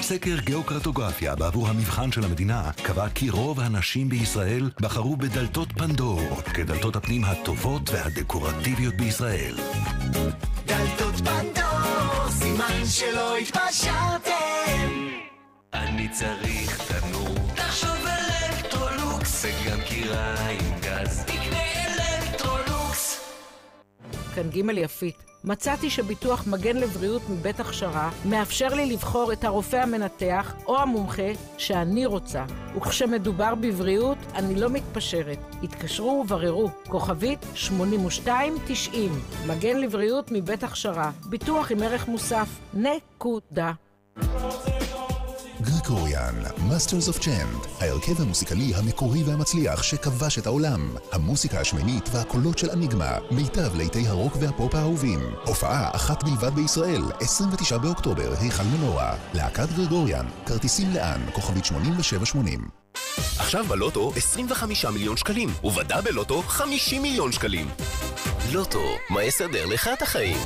סקר גיאוקרטוגרפיה בעבור המבחן של המדינה קבע כי רוב הנשים בישראל בחרו בדלתות פנדור כדלתות הפנים הטובות והדקורטיביות בישראל. דלתות פנדור, סימן שלא התפשרתם. אני צריך תנור. תחשוב אלקטרולוקס. וגם כיריים גז. תקנה אלקטרולוקס. כאן ג' יפית. מצאתי שביטוח מגן לבריאות מבית הכשרה מאפשר לי לבחור את הרופא המנתח או המומחה שאני רוצה. וכשמדובר בבריאות, אני לא מתפשרת. התקשרו ובררו, כוכבית 8290. מגן לבריאות מבית הכשרה. ביטוח עם ערך מוסף. נקודה. גריקוריאן, Masters of Chant, ההרכב המוסיקלי המקורי והמצליח שכבש את העולם. המוסיקה השמינית והקולות של אניגמה, מיטב לעיתי הרוק והפופ האהובים. הופעה אחת בלבד בישראל, 29 באוקטובר, היכל מנורה. להקת גרגוריאן, כרטיסים לאן, כוכבית 8780. עכשיו בלוטו 25 מיליון שקלים, ובדה בלוטו 50 מיליון שקלים. לוטו, מה יסדר לך את החיים?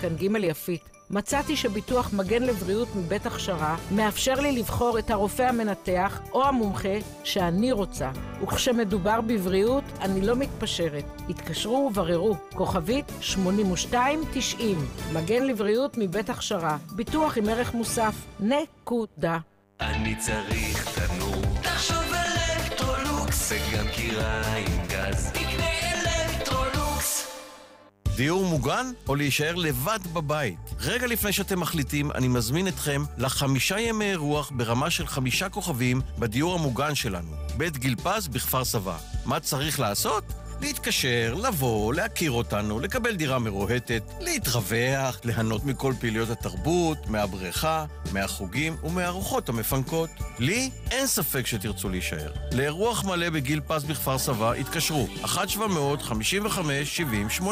כאן ג' יפית. מצאתי שביטוח מגן לבריאות מבית הכשרה מאפשר לי לבחור את הרופא המנתח או המומחה שאני רוצה. וכשמדובר בבריאות, אני לא מתפשרת. התקשרו ובררו, כוכבית 8290. מגן לבריאות מבית הכשרה. ביטוח עם ערך מוסף. נקודה. אני צריך תנור. תחשוב אלקטרולוקס. וגם כיריים גז. דיור מוגן או להישאר לבד בבית? רגע לפני שאתם מחליטים, אני מזמין אתכם לחמישה ימי אירוח ברמה של חמישה כוכבים בדיור המוגן שלנו, בית גיל פז בכפר סבא. מה צריך לעשות? להתקשר, לבוא, להכיר אותנו, לקבל דירה מרוהטת, להתרווח, ליהנות מכל פעילויות התרבות, מהבריכה, מהחוגים ומהארוחות המפנקות. לי אין ספק שתרצו להישאר. לאירוח מלא בגיל פז בכפר סבא התקשרו 1-700-55-70-80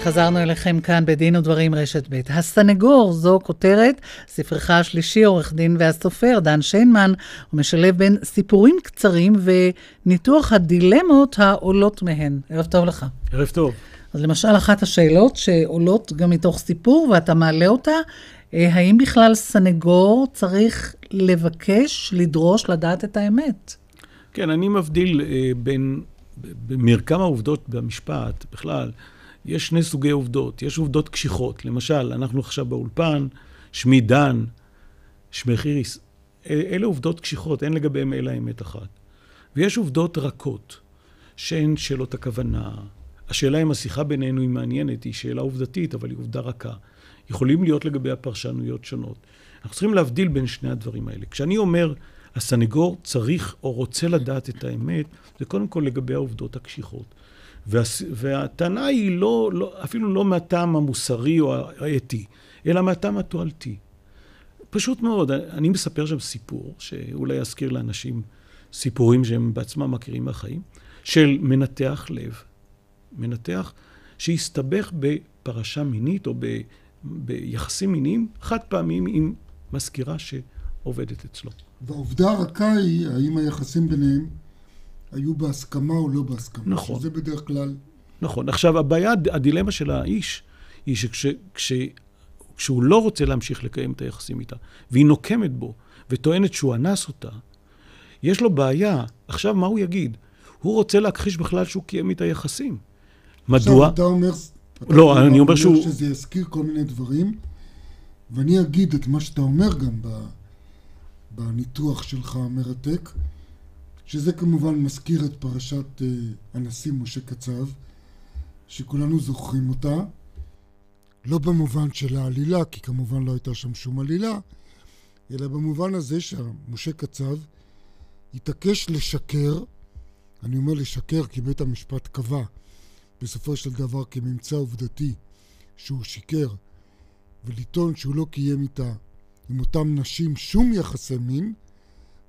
חזרנו אליכם כאן בדין ודברים רשת ב'. הסנגור, זו כותרת, ספרך השלישי, עורך דין והסופר דן שיינמן, הוא משלב בין סיפורים קצרים וניתוח הדילמות העולות מהן. ערב טוב לך. ערב טוב. אז למשל, אחת השאלות שעולות גם מתוך סיפור, ואתה מעלה אותה, האם בכלל סנגור צריך לבקש, לדרוש, לדעת את האמת? כן, אני מבדיל אה, בין, במרקם העובדות במשפט, בכלל, יש שני סוגי עובדות. יש עובדות קשיחות. למשל, אנחנו עכשיו באולפן, שמי דן, שמך איריס. אה, אלה עובדות קשיחות, אין לגביהן אלא אמת אחת. ויש עובדות רכות, שהן שאלות הכוונה. השאלה אם השיחה בינינו היא מעניינת, היא שאלה עובדתית, אבל היא עובדה רכה. יכולים להיות לגבי הפרשנויות שונות. אנחנו צריכים להבדיל בין שני הדברים האלה. כשאני אומר, הסנגור צריך או רוצה לדעת את האמת, זה קודם כל לגבי העובדות הקשיחות. וה, והטענה היא לא, לא, אפילו לא מהטעם המוסרי או האתי, אלא מהטעם התועלתי. פשוט מאוד, אני מספר שם סיפור, שאולי יזכיר לאנשים סיפורים שהם בעצמם מכירים מהחיים, של מנתח לב. מנתח שהסתבך בפרשה מינית או ביחסים מיניים חד פעמים עם מזכירה שעובדת אצלו. והעובדה הרכה היא האם היחסים ביניהם היו בהסכמה או לא בהסכמה. נכון. שזה בדרך כלל... נכון. עכשיו, הבעיה, הדילמה של האיש, היא שכשהוא לא רוצה להמשיך לקיים את היחסים איתה, והיא נוקמת בו, וטוענת שהוא אנס אותה, יש לו בעיה. עכשיו, מה הוא יגיד? הוא רוצה להכחיש בכלל שהוא קיים איתה יחסים. מדוע? עכשיו אתה אומר... לא, אני אומר שהוא... שזה יזכיר כל מיני דברים, ואני אגיד את מה שאתה אומר גם בניתוח שלך המרתק, שזה כמובן מזכיר את פרשת הנשיא משה קצב, שכולנו זוכרים אותה, לא במובן של העלילה, כי כמובן לא הייתה שם שום עלילה, אלא במובן הזה שמשה קצב התעקש לשקר, אני אומר לשקר כי בית המשפט קבע בסופו של דבר כממצא עובדתי שהוא שיקר, ולטעון שהוא לא קיים איתה, עם אותם נשים, שום יחסי מין,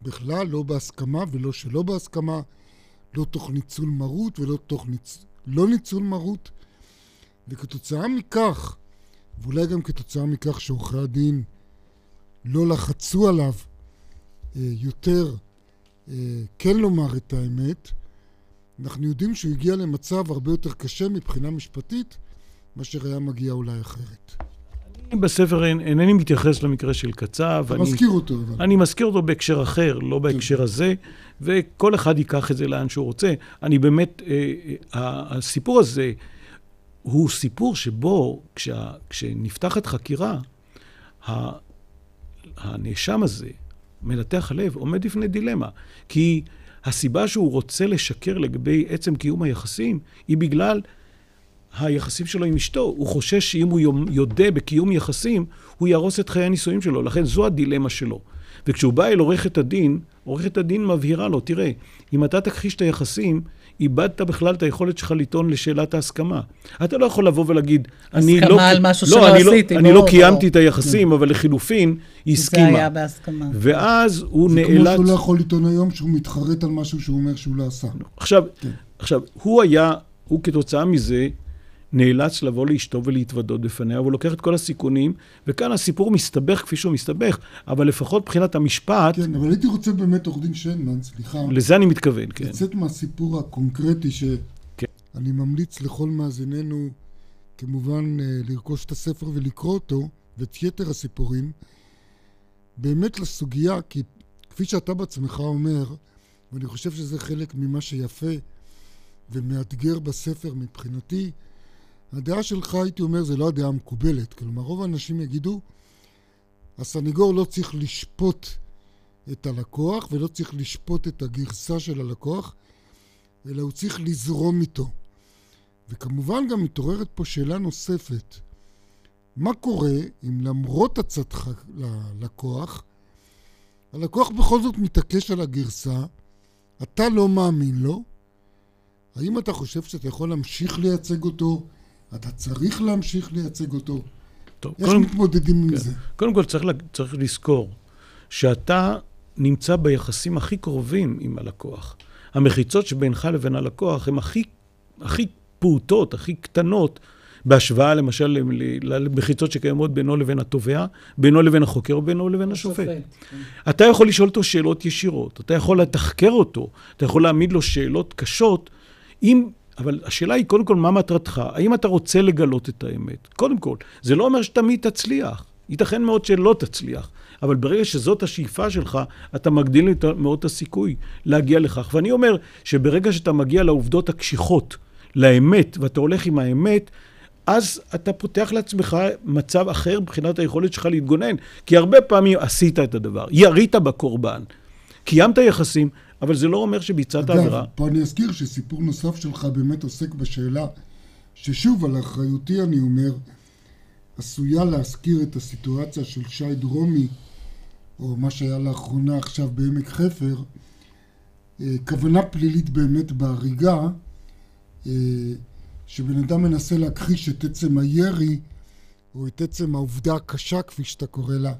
בכלל לא בהסכמה ולא שלא בהסכמה, לא תוך ניצול מרות ולא תוך ניצ... לא ניצול מרות, וכתוצאה מכך, ואולי גם כתוצאה מכך שעורכי הדין לא לחצו עליו אה, יותר אה, כן לומר את האמת, אנחנו יודעים שהוא הגיע למצב הרבה יותר קשה מבחינה משפטית, מאשר היה מגיע אולי אחרת. אני בספר אינני מתייחס למקרה של קצב. אתה אני, מזכיר אותו, אבל. אני מזכיר אותו בהקשר אחר, לא בהקשר כן. הזה, וכל אחד ייקח את זה לאן שהוא רוצה. אני באמת, אה, אה, הסיפור הזה הוא סיפור שבו, כשה, כשנפתחת חקירה, הנאשם הזה, מנתח הלב, עומד בפני דילמה. כי הסיבה שהוא רוצה לשקר לגבי עצם קיום היחסים, היא בגלל היחסים שלו עם אשתו. הוא חושש שאם הוא יודה בקיום יחסים, הוא יהרוס את חיי הנישואים שלו. לכן זו הדילמה שלו. וכשהוא בא אל עורכת הדין, עורכת הדין מבהירה לו, תראה, אם אתה תכחיש את היחסים, איבדת בכלל את היכולת שלך לטעון לשאלת ההסכמה. אתה לא יכול לבוא ולהגיד, אני לא... הסכמה על משהו לא, שלא אני לא- עשיתי. אני לא קיימתי. את היחסים, אבל לחילופין, היא הסכימה. זה היה בהסכמה. ואז הוא זה כמו נאלץ... שהוא לא יכול לטעון היום שהוא מתחרט על משהו שהוא אומר שהוא לא עשה. עכשיו, עכשיו, הוא היה, הוא כתוצאה מזה נאלץ לבוא לאשתו ולהתוודות בפניה, והוא לוקח את כל הסיכונים, וכאן הסיפור מסתבך כפי שהוא מסתבך, אבל לפחות מבחינת המשפט... כן, אבל הייתי רוצה באמת, עורך דין שיינמן, סליחה. לזה אני מתכוון, כן. לצאת מהסיפור הקונקרטי שאני כן. ממליץ לכל מאזיננו, כמובן, אה, לרכוש את הספר ולקרוא אותו, ואת יתר הסיפורים, באמת לסוגיה, כי כפי שאתה בעצמך אומר, ואני חושב שזה חלק ממה שיפה ומאתגר בספר מבחינתי, הדעה שלך, הייתי אומר, זה לא הדעה המקובלת. כלומר, רוב האנשים יגידו, הסנגור לא צריך לשפוט את הלקוח ולא צריך לשפוט את הגרסה של הלקוח, אלא הוא צריך לזרום איתו. וכמובן גם מתעוררת פה שאלה נוספת. מה קורה אם למרות הצעתך ללקוח, הלקוח בכל זאת מתעקש על הגרסה, אתה לא מאמין לו, האם אתה חושב שאתה יכול להמשיך לייצג אותו? אתה צריך להמשיך לייצג אותו? טוב, איך מתמודדים עם כן. זה? קודם כל צריך, צריך לזכור שאתה נמצא ביחסים הכי קרובים עם הלקוח. המחיצות שבינך לבין הלקוח הן הכי, הכי פעוטות, הכי קטנות, בהשוואה למשל למחיצות שקיימות בינו לבין התובע, בינו לבין החוקר ובינו לבין השופט. אתה יכול לשאול אותו שאלות ישירות, אתה יכול לתחקר אותו, אתה יכול להעמיד לו שאלות קשות, אם... אבל השאלה היא קודם כל, מה מטרתך? האם אתה רוצה לגלות את האמת? קודם כל, זה לא אומר שתמיד תצליח. ייתכן מאוד שלא תצליח. אבל ברגע שזאת השאיפה שלך, אתה מגדיל מאוד את הסיכוי להגיע לכך. ואני אומר שברגע שאתה מגיע לעובדות הקשיחות, לאמת, ואתה הולך עם האמת, אז אתה פותח לעצמך מצב אחר מבחינת היכולת שלך להתגונן. כי הרבה פעמים עשית את הדבר, ירית בקורבן, קיימת יחסים, אבל זה לא אומר שביצעת עבירה. אגב, פה אני אזכיר שסיפור נוסף שלך באמת עוסק בשאלה, ששוב, על אחריותי אני אומר, עשויה להזכיר את הסיטואציה של שי דרומי, או מה שהיה לאחרונה עכשיו בעמק חפר, כוונה פלילית באמת בהריגה, שבן אדם מנסה להכחיש את עצם הירי, או את עצם העובדה הקשה, כפי שאתה קורא לה,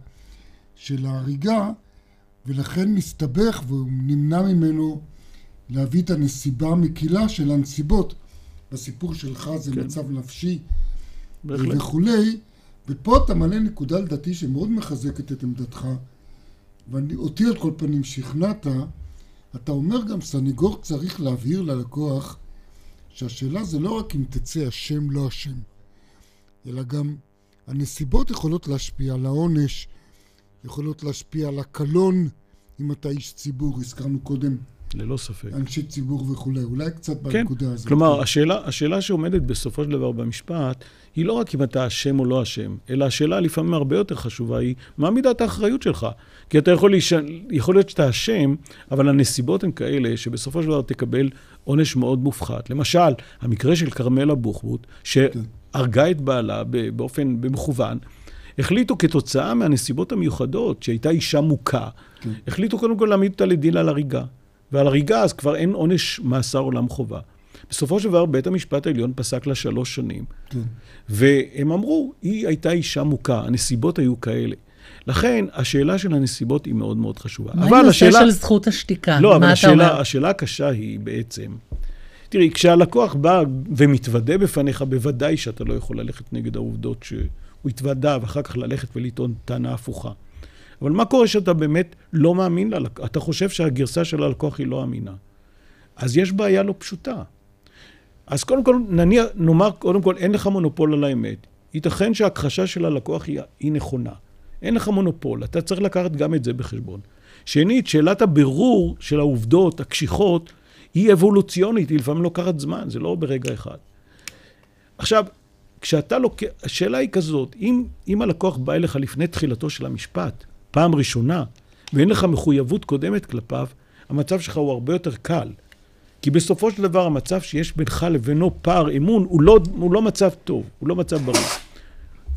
של ההריגה, ולכן מסתבך והוא נמנע ממנו להביא את הנסיבה המקילה של הנסיבות. בסיפור שלך זה כן. מצב נפשי בהחלט. וכולי, ופה אתה מעלה נקודה לדעתי שמאוד מחזקת את עמדתך, ואותי על כל פנים שכנעת, אתה אומר גם, סניגור צריך להבהיר ללקוח שהשאלה זה לא רק אם תצא אשם לא אשם, אלא גם הנסיבות יכולות להשפיע על העונש, יכולות להשפיע על הקלון, אם אתה איש ציבור, הזכרנו קודם. ללא ספק. אנשי ציבור וכולי, אולי קצת כן, בנקודה הזאת. כלומר, השאלה, השאלה שעומדת בסופו של דבר במשפט, היא לא רק אם אתה אשם או לא אשם, אלא השאלה לפעמים הרבה יותר חשובה היא, מה מידת האחריות שלך? כי אתה יכול, להיש... יכול להיות שאתה אשם, אבל הנסיבות הן כאלה שבסופו של דבר תקבל עונש מאוד מופחת. למשל, המקרה של כרמלה בוחבוט, שהרגה את בעלה באופן, במכוון, החליטו כתוצאה מהנסיבות המיוחדות, שהייתה אישה מוכה, כן. החליטו קודם כל להעמיד אותה לדין על הריגה. ועל הריגה אז כבר אין עונש מאסר עולם חובה. בסופו של דבר בית המשפט העליון פסק לה שלוש שנים, כן. והם אמרו, היא הייתה אישה מוכה, הנסיבות היו כאלה. לכן, השאלה של הנסיבות היא מאוד מאוד חשובה. מה עם נושא השאלה... של זכות השתיקה? לא, אבל השאלה, אומר? השאלה הקשה היא בעצם, תראי, כשהלקוח בא ומתוודה בפניך, בוודאי שאתה לא יכול ללכת נגד העובדות שהוא התוודה, ואחר כך ללכת ולטעון טענה הפוכה. אבל מה קורה שאתה באמת לא מאמין ללקוח? אתה חושב שהגרסה של הלקוח היא לא אמינה. אז יש בעיה לא פשוטה. אז קודם כל, נניח, נאמר, קודם כל, אין לך מונופול על האמת. ייתכן שההכחשה של הלקוח היא, היא נכונה. אין לך מונופול, אתה צריך לקחת גם את זה בחשבון. שנית, שאלת הבירור של העובדות הקשיחות היא אבולוציונית, היא לפעמים לוקחת זמן, זה לא ברגע אחד. עכשיו, כשאתה לוקח, השאלה היא כזאת, אם, אם הלקוח בא אליך לפני תחילתו של המשפט, פעם ראשונה, ואין לך מחויבות קודמת כלפיו, המצב שלך הוא הרבה יותר קל. כי בסופו של דבר המצב שיש בינך לבינו פער אמון הוא לא, הוא לא מצב טוב, הוא לא מצב בריא.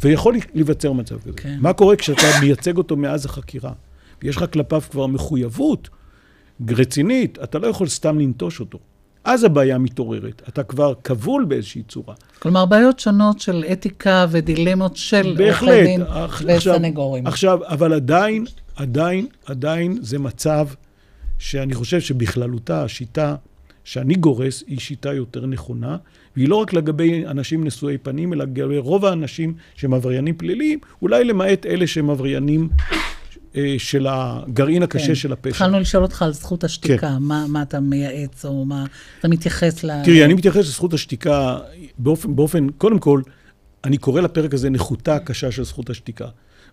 ויכול להיווצר מצב כזה. כן. מה קורה כשאתה מייצג אותו מאז החקירה? ויש לך כלפיו כבר מחויבות רצינית, אתה לא יכול סתם לנטוש אותו. אז הבעיה מתעוררת. אתה כבר כבול באיזושהי צורה. כלומר, בעיות שונות של אתיקה ודילמות של עורכי דין וסנגורים. עכשיו, אבל עדיין, עדיין, עדיין זה מצב שאני חושב שבכללותה השיטה שאני גורס היא שיטה יותר נכונה, והיא לא רק לגבי אנשים נשואי פנים, אלא לגבי רוב האנשים שהם עבריינים פליליים, אולי למעט אלה שהם עבריינים של הגרעין הקשה כן. של הפשע. התחלנו לשאול אותך על זכות השתיקה, כן. מה, מה אתה מייעץ או מה אתה מתייחס ל... תראי, אני מתייחס לזכות השתיקה באופן, באופן, קודם כל, אני קורא לפרק הזה נחותה הקשה של זכות השתיקה.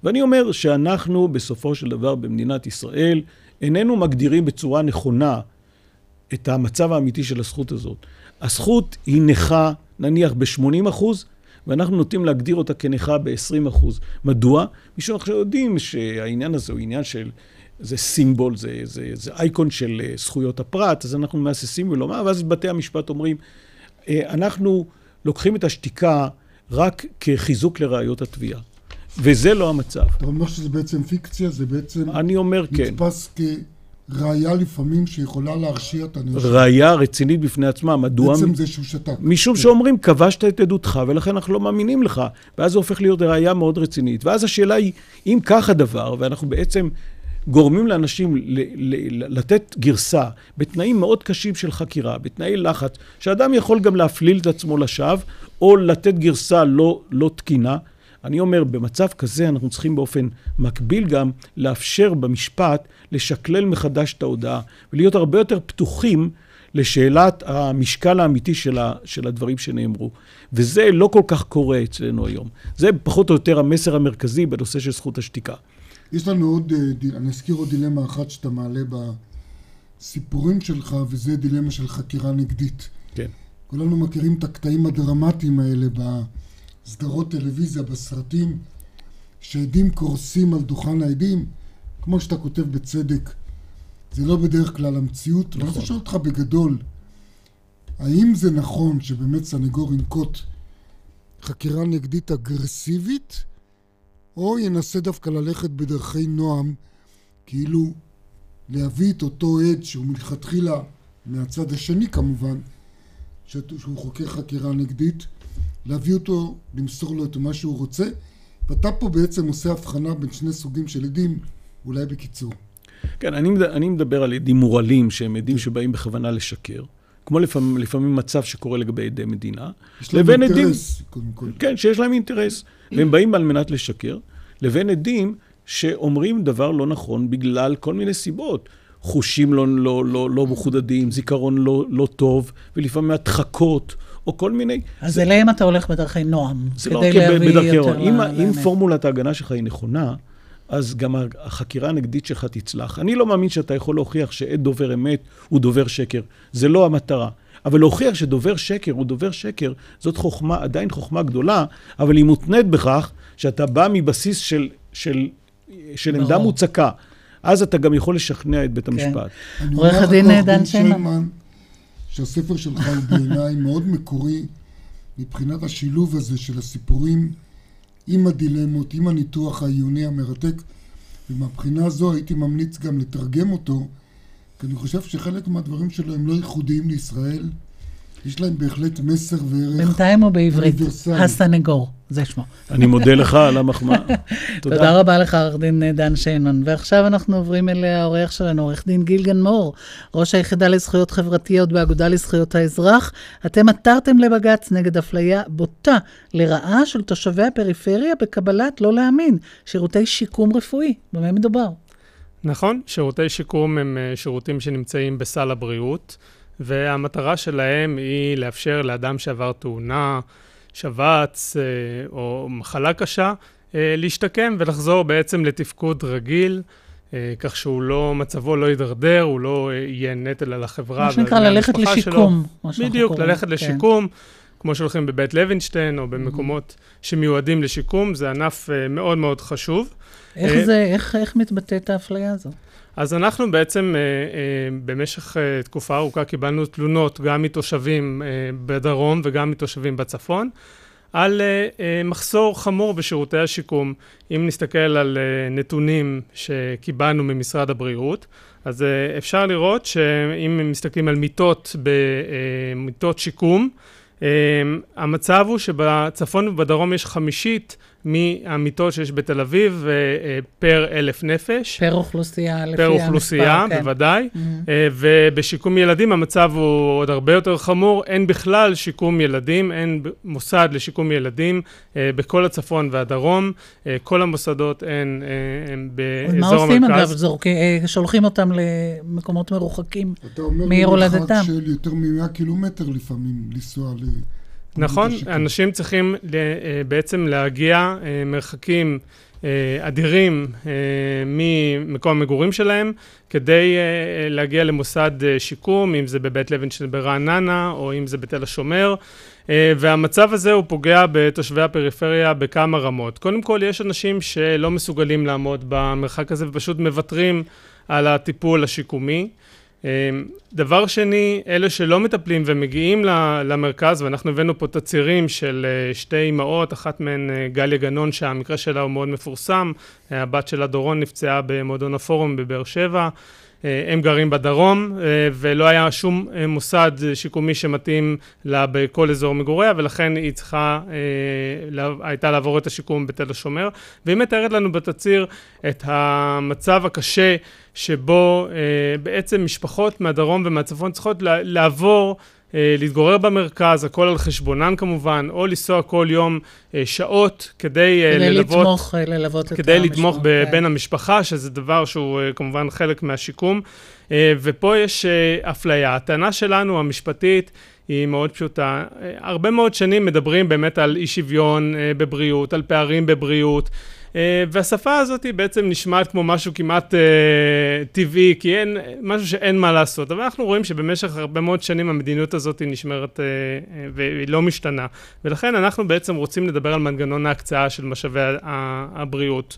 ואני אומר שאנחנו בסופו של דבר במדינת ישראל איננו מגדירים בצורה נכונה את המצב האמיתי של הזכות הזאת. הזכות היא נכה, נניח, ב-80 אחוז, ואנחנו נוטים להגדיר אותה כנכה ב-20 אחוז. מדוע? משום שאנחנו יודעים שהעניין הזה הוא עניין של... זה סימבול, זה, זה, זה אייקון של אה, זכויות הפרט, אז אנחנו מהססים ולומר, ואז בתי המשפט אומרים, אה, אנחנו לוקחים את השתיקה רק כחיזוק לראיות התביעה. וזה לא המצב. אתה אומר שזה בעצם פיקציה? זה בעצם... אני אומר כן. נתפס כראיה לפעמים שיכולה להרשיע את הנאשם. ראיה רצינית בפני עצמה, מדוע? בעצם זה שהוא שתק. משום כן. שאומרים, כבשת את עדותך, ולכן אנחנו לא מאמינים לך. ואז זה הופך להיות ראיה מאוד רצינית. ואז השאלה היא, אם כך הדבר, ואנחנו בעצם גורמים לאנשים ל- ל- לתת גרסה בתנאים מאוד קשים של חקירה, בתנאי לחץ, שאדם יכול גם להפליל את עצמו לשווא, או לתת גרסה לא, לא תקינה. אני אומר, במצב כזה אנחנו צריכים באופן מקביל גם לאפשר במשפט לשקלל מחדש את ההודעה, ולהיות הרבה יותר פתוחים לשאלת המשקל האמיתי של, ה, של הדברים שנאמרו. וזה לא כל כך קורה אצלנו היום. זה פחות או יותר המסר המרכזי בנושא של זכות השתיקה. יש לנו עוד, אה, אני אזכיר עוד דילמה אחת שאתה מעלה בסיפורים שלך, וזה דילמה של חקירה נגדית. כן. כולנו מכירים את הקטעים הדרמטיים האלה בסדרות טלוויזיה, בסרטים, שעדים קורסים על דוכן העדים, כמו שאתה כותב בצדק, זה לא בדרך כלל המציאות. ואני רוצה לשאול אותך בגדול, האם זה נכון שבאמת סנגור ינקוט חקירה נגדית אגרסיבית, או ינסה דווקא ללכת בדרכי נועם, כאילו להביא את אותו עד שהוא מלכתחילה, מהצד השני כמובן, שהוא חוקר חקירה נגדית, להביא אותו, למסור לו את מה שהוא רוצה, ואתה פה בעצם עושה הבחנה בין שני סוגים של עדים, אולי בקיצור. כן, אני, מד- אני מדבר על עדים מורלים, שהם עדים שבאים בכוונה לשקר. כמו לפעמים, לפעמים מצב שקורה לגבי עדי מדינה. יש להם לבין עדים- אינטרס, קודם כל. כן, שיש להם אינטרס, והם באים על מנת לשקר, לבין עדים שאומרים דבר לא נכון בגלל כל מיני סיבות. חושים לא, לא, לא, לא מחודדים, זיכרון לא, לא טוב, ולפעמים הדחקות, או כל מיני... אז זה... אליהם אתה הולך בדרכי נועם, זה כדי לא להביא בדרכי יותר. אם. אם פורמולת ההגנה שלך היא נכונה, אז גם החקירה הנגדית שלך תצלח. אני לא מאמין שאתה יכול להוכיח שעד דובר אמת הוא דובר שקר. זה לא המטרה. אבל להוכיח שדובר שקר הוא דובר שקר, זאת חוכמה, עדיין חוכמה גדולה, אבל היא מותנית בכך שאתה בא מבסיס של, של, של עמדה. מוצקה. אז אתה גם יכול לשכנע את בית המשפט. אני עורך הדין דן שיינמן. שהספר שלך הוא בעיניי מאוד מקורי מבחינת השילוב הזה של הסיפורים עם הדילמות, עם הניתוח העיוני המרתק, ומהבחינה הזו הייתי ממליץ גם לתרגם אותו, כי אני חושב שחלק מהדברים שלו הם לא ייחודיים לישראל, יש להם בהחלט מסר וערך בינתיים הוא בעברית. הסנגור, זה שמו. אני מודה לך על המחמאה. תודה. תודה רבה לך, עורך דין דן שיינמן. ועכשיו אנחנו עוברים אל האורח שלנו, עורך דין גילגן מור, ראש היחידה לזכויות חברתיות באגודה לזכויות האזרח. אתם עתרתם לבג"ץ נגד אפליה בוטה לרעה של תושבי הפריפריה בקבלת, לא להאמין, שירותי שיקום רפואי. במה מדובר? נכון, שירותי שיקום הם אה, שירותים שנמצאים בסל הבריאות, והמטרה שלהם היא לאפשר לאדם שעבר תאונה, שבץ אה, או מחלה קשה, אה, להשתקם ולחזור בעצם לתפקוד רגיל, אה, כך שהוא לא, מצבו לא יידרדר, הוא לא יהיה נטל על החברה. מה שנקרא ללכת לשיקום, שלו. בדיוק, ללכת כן. לשיקום. כמו שהולכים בבית לוינשטיין או במקומות שמיועדים לשיקום, זה ענף מאוד מאוד חשוב. איך זה, איך, איך מתבטאת האפליה הזו? אז אנחנו בעצם אה, אה, במשך אה, תקופה ארוכה קיבלנו תלונות גם מתושבים בדרום וגם מתושבים בצפון על מחסור חמור בשירותי השיקום. אם נסתכל על נתונים שקיבלנו ממשרד הבריאות, אז אפשר לראות שאם מסתכלים על מיטות, מיטות שיקום, המצב הוא שבצפון ובדרום יש חמישית מהמיטות שיש בתל אביב אה, אה, פר אלף נפש. פר אוכלוסייה, לפי פר המספר, אוכלוסייה, כן. בוודאי. Mhm. אה, ובשיקום ילדים המצב הוא עוד הרבה יותר חמור. אין בכלל שיקום ילדים, אין מוסד לשיקום ילדים בכל הצפון והדרום. כל המוסדות הן אה, הם אז מה באזור עושים אגב? המרכז. זורקים, שולחים אותם למקומות מרוחקים אתה אומר מעיר במרחק הולדתם. של יותר מ-100 קילומטר לפעמים לנסוע ל... נכון. אנשים צריכים אה, בעצם להגיע אה, מרחקים אה, אדירים ממקום המגורים שלהם, כדי להגיע למוסד שיקום, אם זה בבית לוינשטיין ברעננה, או אם זה בתל השומר. והמצב הזה הוא פוגע בתושבי הפריפריה בכמה רמות. קודם כל, יש אנשים שלא מסוגלים לעמוד במרחק הזה ופשוט מוותרים על הטיפול השיקומי. אה, דבר שני, אלה שלא מטפלים ומגיעים למרכז, ואנחנו הבאנו פה תצהירים של אה, שתי אימהות, אחת מהן אה, גליה גנון, שהמקרה שלה הוא מאוד מפורסם, אה, הבת שלה דורון נפצעה במועדון הפורום בבאר שבע. אה, הם גרים בדרום, אה, ולא היה שום אה, מוסד שיקומי שמתאים לה בכל אזור מגוריה, ולכן היא צריכה, הייתה לעבור את השיקום בתל השומר. והיא מתארת לנו בתצהיר את המצב הקשה שבו בעצם משפחות מהדרום ומהצפון צריכות לעבור להתגורר במרכז, הכל על חשבונן כמובן, או לנסוע כל יום אה, שעות כדי אה, כדי ללוות... לתמוך, אה, ללוות כדי לתמוך בבן המשפחה, שזה דבר שהוא אה, כמובן חלק מהשיקום. אה, ופה יש אה, אפליה. הטענה שלנו, המשפטית, היא מאוד פשוטה. אה, הרבה מאוד שנים מדברים באמת על אי שוויון אה, בבריאות, על פערים בבריאות. אה, והשפה הזאת היא בעצם נשמעת כמו משהו כמעט אה, טבעי, כי אין, משהו שאין מה לעשות. אבל אנחנו רואים שבמשך הרבה מאוד שנים המדיניות הזאת היא נשמרת אה, והיא לא משתנה. ולכן אנחנו בעצם רוצים לדבר על מנגנון ההקצאה של משאבי הבריאות.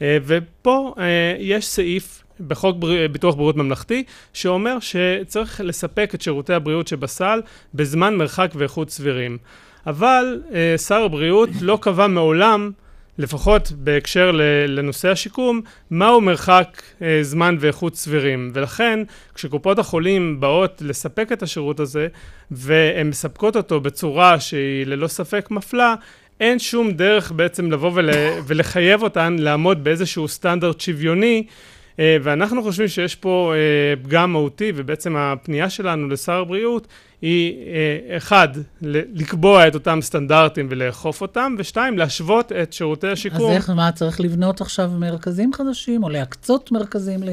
ופה יש סעיף בחוק בר... ביטוח בריאות ממלכתי, שאומר שצריך לספק את שירותי הבריאות שבסל בזמן מרחק ואיכות סבירים. אבל שר הבריאות לא קבע מעולם לפחות בהקשר לנושא השיקום, מהו מרחק אה, זמן ואיכות סבירים. ולכן, כשקופות החולים באות לספק את השירות הזה, והן מספקות אותו בצורה שהיא ללא ספק מפלה, אין שום דרך בעצם לבוא ול, ולחייב אותן לעמוד באיזשהו סטנדרט שוויוני. אה, ואנחנו חושבים שיש פה אה, פגם מהותי, ובעצם הפנייה שלנו לשר הבריאות היא, אה, אחד, לקבוע את אותם סטנדרטים ולאכוף אותם, ושתיים, להשוות את שירותי אז השיקום. איך, מה, צריך לבנות עכשיו מרכזים חדשים, או להקצות מרכזים ל...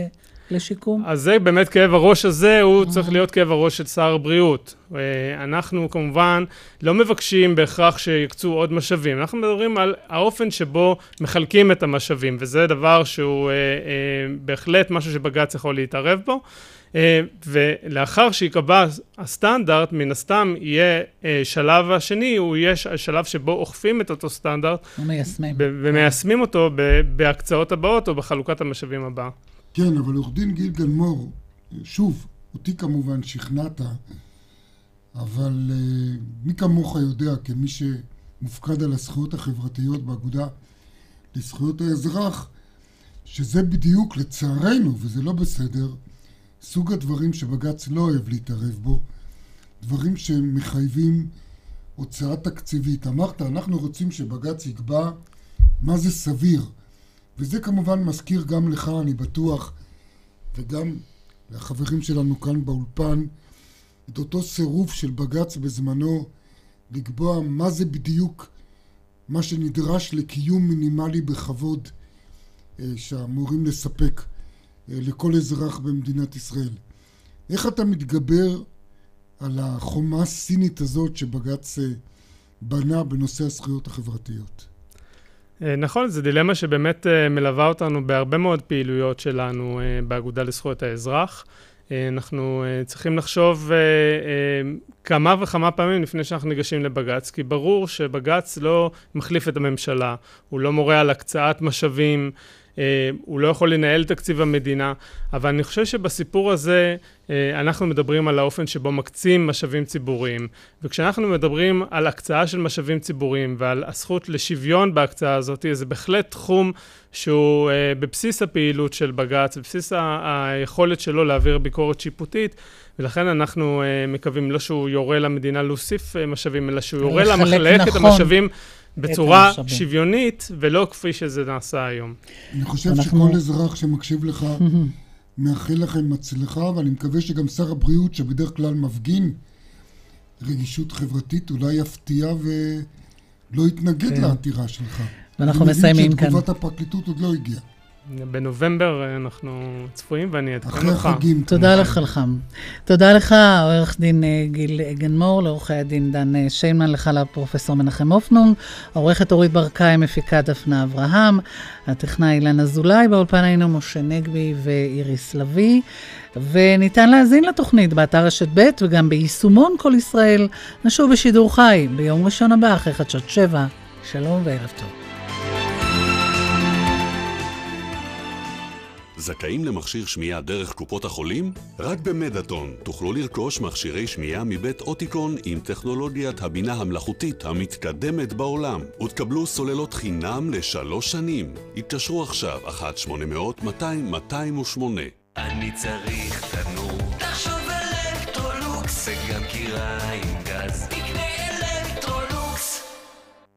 לשיקום? אז זה באמת כאב הראש הזה, הוא צריך להיות כאב הראש של שר הבריאות. אה, אנחנו כמובן לא מבקשים בהכרח שיקצו עוד משאבים, אנחנו מדברים על האופן שבו מחלקים את המשאבים, וזה דבר שהוא אה, אה, בהחלט משהו שבג"ץ יכול להתערב בו. אה, ולאחר שייקבע הסטנדרט, מן הסתם יהיה אה, שלב השני, הוא יהיה שלב שבו אוכפים את אותו סטנדרט. ומיישמים. ומיישמים אותו בהקצאות הבאות או בחלוקת המשאבים הבאה. כן, אבל עורך דין גיל גלמור, שוב, אותי כמובן שכנעת, אבל uh, מי כמוך יודע, כמי שמופקד על הזכויות החברתיות באגודה לזכויות האזרח, שזה בדיוק, לצערנו, וזה לא בסדר, סוג הדברים שבג"ץ לא אוהב להתערב בו, דברים שמחייבים הוצאה תקציבית. אמרת, אנחנו רוצים שבג"ץ יקבע מה זה סביר. וזה כמובן מזכיר גם לך, אני בטוח, וגם לחברים שלנו כאן באולפן, את אותו סירוב של בג"ץ בזמנו לקבוע מה זה בדיוק מה שנדרש לקיום מינימלי בכבוד אה, שאמורים לספק אה, לכל אזרח במדינת ישראל. איך אתה מתגבר על החומה הסינית הזאת שבג"ץ אה, בנה בנושא הזכויות החברתיות? אה, נכון, זו דילמה שבאמת אה, מלווה אותנו בהרבה מאוד פעילויות שלנו אה, באגודה לזכויות האזרח. אנחנו צריכים לחשוב כמה וכמה פעמים לפני שאנחנו ניגשים לבג"ץ, כי ברור שבג"ץ לא מחליף את הממשלה, הוא לא מורה על הקצאת משאבים, הוא לא יכול לנהל תקציב המדינה, אבל אני חושב שבסיפור הזה אה, אנחנו מדברים על האופן שבו מקצים משאבים ציבוריים, וכשאנחנו מדברים על הקצאה של משאבים ציבוריים ועל הזכות לשוויון בהקצאה הזאת, זה בהחלט תחום שהוא אה, בבסיס הפעילות של בג"ץ, בבסיס היכולת שלו להעביר ביקורת שיפוטית, ולכן אנחנו מקווים לא שהוא יורה למדינה להוסיף משאבים, אלא שהוא יורה לה מחלק נכון. את המשאבים. בצורה שוויונית, ולא כפי שזה נעשה היום. אני חושב אנחנו... שכל אזרח שמקשיב לך, מאחל לכם הצלחה, ואני מקווה שגם שר הבריאות, שבדרך כלל מפגין רגישות חברתית, אולי יפתיע ולא יתנגד כן. לעתירה שלך. ואנחנו מסיימים כאן. אני מבין שתגובת הפרקליטות עוד לא הגיעה. בנובמבר אה, אנחנו צפויים ואני אעדכן אותך. אחרי החגים. תודה לך, חלחם. תודה לך, עורך דין אה, גיל גנמור, לעורכי הדין דן אה, שיינמן, לך לפרופסור מנחם הופנונג, עורכת אורית ברקאי, מפיקה דפנה אברהם, הטכנאי אילן אזולאי, באולפן היינו משה נגבי ואיריס לביא. וניתן להאזין לתוכנית באתר רשת ב' וגם ביישומון כל ישראל. נשוב בשידור חי ביום ראשון הבא אחרי חדשות שבע. שלום וערב טוב. זכאים למכשיר שמיעה דרך קופות החולים? רק במדאטון תוכלו לרכוש מכשירי שמיעה מבית אוטיקון עם טכנולוגיית הבינה המלאכותית המתקדמת בעולם. ותקבלו סוללות חינם לשלוש שנים. התקשרו עכשיו 1-800-200-208 אני צריך תנור. תחשוב אלקטרולוקס. וגם כיריים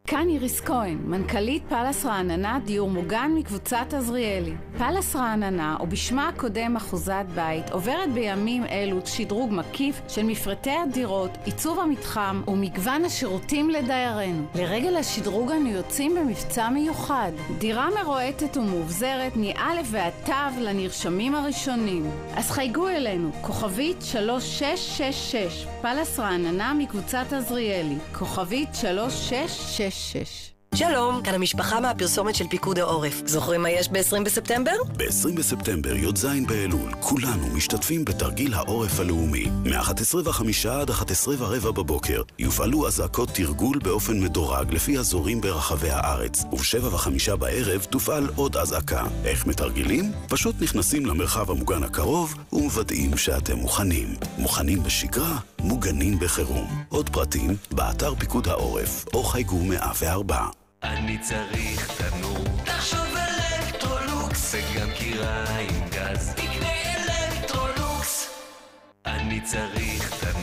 כאן איריס כהן, מנכ"לית פאלאס רעננה, דיור מוגן מקבוצת עזריאלי. פאלאס רעננה, או בשמה הקודם אחוזת בית, עוברת בימים אלו שדרוג מקיף של מפרטי הדירות, עיצוב המתחם ומגוון השירותים לדיירינו. לרגל השדרוג אנו יוצאים במבצע מיוחד. דירה מרועטת ומאובזרת מא' ועד ת' לנרשמים הראשונים. אז חייגו אלינו, כוכבית 3666, פאלאס רעננה מקבוצת עזריאלי, כוכבית 3666 שלום, כאן המשפחה מהפרסומת של פיקוד העורף. זוכרים מה יש ב-20 בספטמבר? ב-20 בספטמבר, י"ז באלול, כולנו משתתפים בתרגיל העורף הלאומי. מ-11:05 עד 11:15 בבוקר יופעלו אזעקות תרגול באופן מדורג לפי אזורים ברחבי הארץ, וב-7:05 בערב תופעל עוד אזעקה. איך מתרגלים? פשוט נכנסים למרחב המוגן הקרוב ומוודאים שאתם מוכנים. מוכנים בשגרה, מוגנים בחירום. עוד פרטים, באתר פיקוד העורף, או חייגו 104. אני צריך תנור. תחשוב אלקטרולוקס, וגם כיריים גז. תקנה אלקטרולוקס. אני צריך תנור.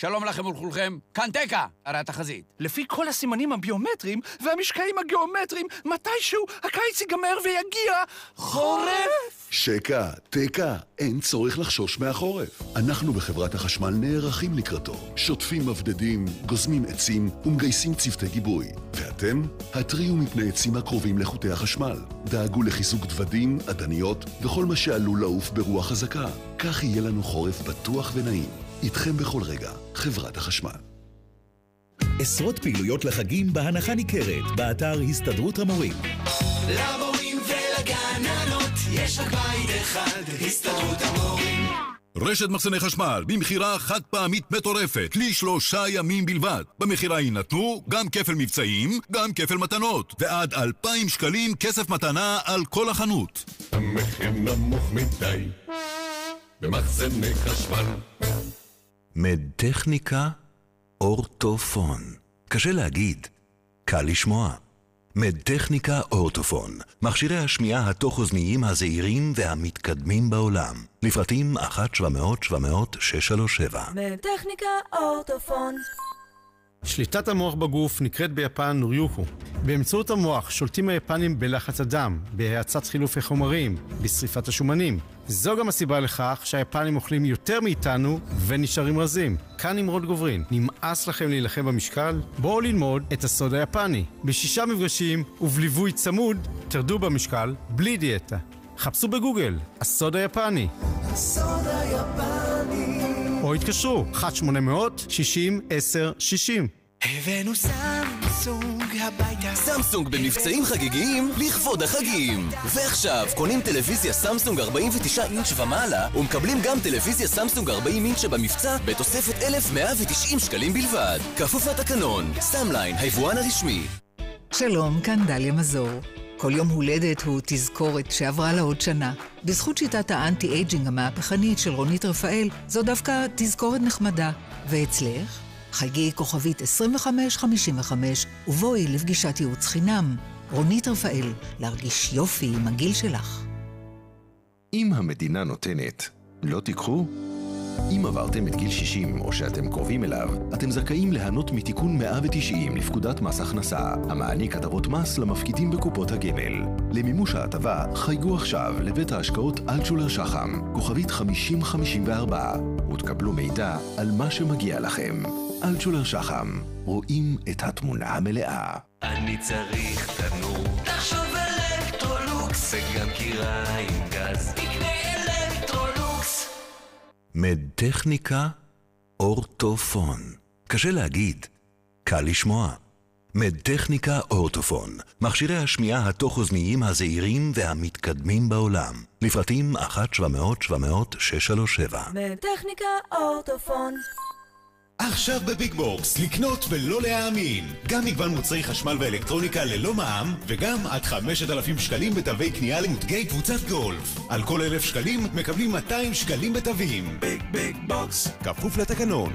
שלום לכם ולכולכם, כאן תקה, הרי התחזית. לפי כל הסימנים הביומטריים והמשקעים הגיאומטריים, מתישהו הקיץ ייגמר ויגיע חורף! שקע, תקע, אין צורך לחשוש מהחורף. אנחנו בחברת החשמל נערכים לקראתו. שוטפים מבדדים, גוזמים עצים ומגייסים צוותי גיבוי. ואתם? התריעו מפני עצים הקרובים לחוטי החשמל. דאגו לחיזוק דוודים, עדניות וכל מה שעלול לעוף ברוח חזקה. כך יהיה לנו חורף בטוח ונעים. איתכם בכל רגע, חברת החשמל. עשרות פעילויות לחגים בהנחה ניכרת, באתר הסתדרות המורים. למורים ולגננות יש רק בית אחד, הסתדרות המורים. רשת מחסני חשמל, במכירה חד פעמית מטורפת, לשלושה ימים בלבד. במכירה יינתנו גם כפל מבצעים, גם כפל מתנות, ועד אלפיים שקלים כסף מתנה על כל החנות. המחיר נמוך מדי, במחסני חשמל. מדטכניקה אורטופון. קשה להגיד, קל לשמוע. מדטכניקה אורטופון, מכשירי השמיעה התוך-אוזניים הזעירים והמתקדמים בעולם. לפרטים 1-700-700-637. בטכניקה אורטופון. שליטת המוח בגוף נקראת ביפן נוריוקו. באמצעות המוח שולטים היפנים בלחץ הדם, בהאצת חילופי חומרים, בשריפת השומנים. זו גם הסיבה לכך שהיפנים אוכלים יותר מאיתנו ונשארים רזים. כאן נמרוד גוברין. נמאס לכם להילחם במשקל? בואו ללמוד את הסוד היפני. בשישה מפגשים ובליווי צמוד, תרדו במשקל בלי דיאטה. חפשו בגוגל, הסוד היפני. הסוד היפני. או התקשרו, 1-800-60-10-60. הבאנו סמסונג הביתה. סמסונג במבצעים חגיגיים לכבוד החגים. ועכשיו, קונים טלוויזיה סמסונג 49 אינץ' ומעלה, ומקבלים גם טלוויזיה סמסונג 40 אינץ' שבמבצע בתוספת 1,190 שקלים בלבד. כפוף לתקנון, סאמליין, היבואן הרשמי. שלום, כאן דליה מזור. כל יום הולדת הוא תזכורת שעברה לה עוד שנה. בזכות שיטת ה anti-aging המהפכנית של רונית רפאל, זו דווקא תזכורת נחמדה. ואצלך? חייגי כוכבית 2555 ובואי לפגישת ייעוץ חינם. רונית רפאל, להרגיש יופי עם הגיל שלך. אם המדינה נותנת, לא תיקחו? אם עברתם את גיל 60 או שאתם קרובים אליו, אתם זכאים ליהנות מתיקון 190 לפקודת מס הכנסה, המעניק הטבות מס למפקידים בקופות הגמל. למימוש ההטבה, חייגו עכשיו לבית ההשקעות אלטשולר שחם, כוכבית 5054, ותקבלו מידע על מה שמגיע לכם. אלטשולר שחם, רואים את התמונה המלאה. אני צריך תנור. תחשוב אלקטרולוקס. וגם קירה עם גז. מדטכניקה אורטופון. קשה להגיד, קל לשמוע. מדטכניקה אורטופון, מכשירי השמיעה התוך-אוזניים הזעירים והמתקדמים בעולם. לפרטים 1-700-700-637. בטכניקה אורטופון. עכשיו בביג בוקס, לקנות ולא להאמין. גם מגוון מוצרי חשמל ואלקטרוניקה ללא מע"מ, וגם עד 5,000 שקלים בתווי קנייה למותגי קבוצת גולף. על כל 1,000 שקלים מקבלים 200 שקלים בתווים. ביג ביג בוקס, כפוף לתקנון.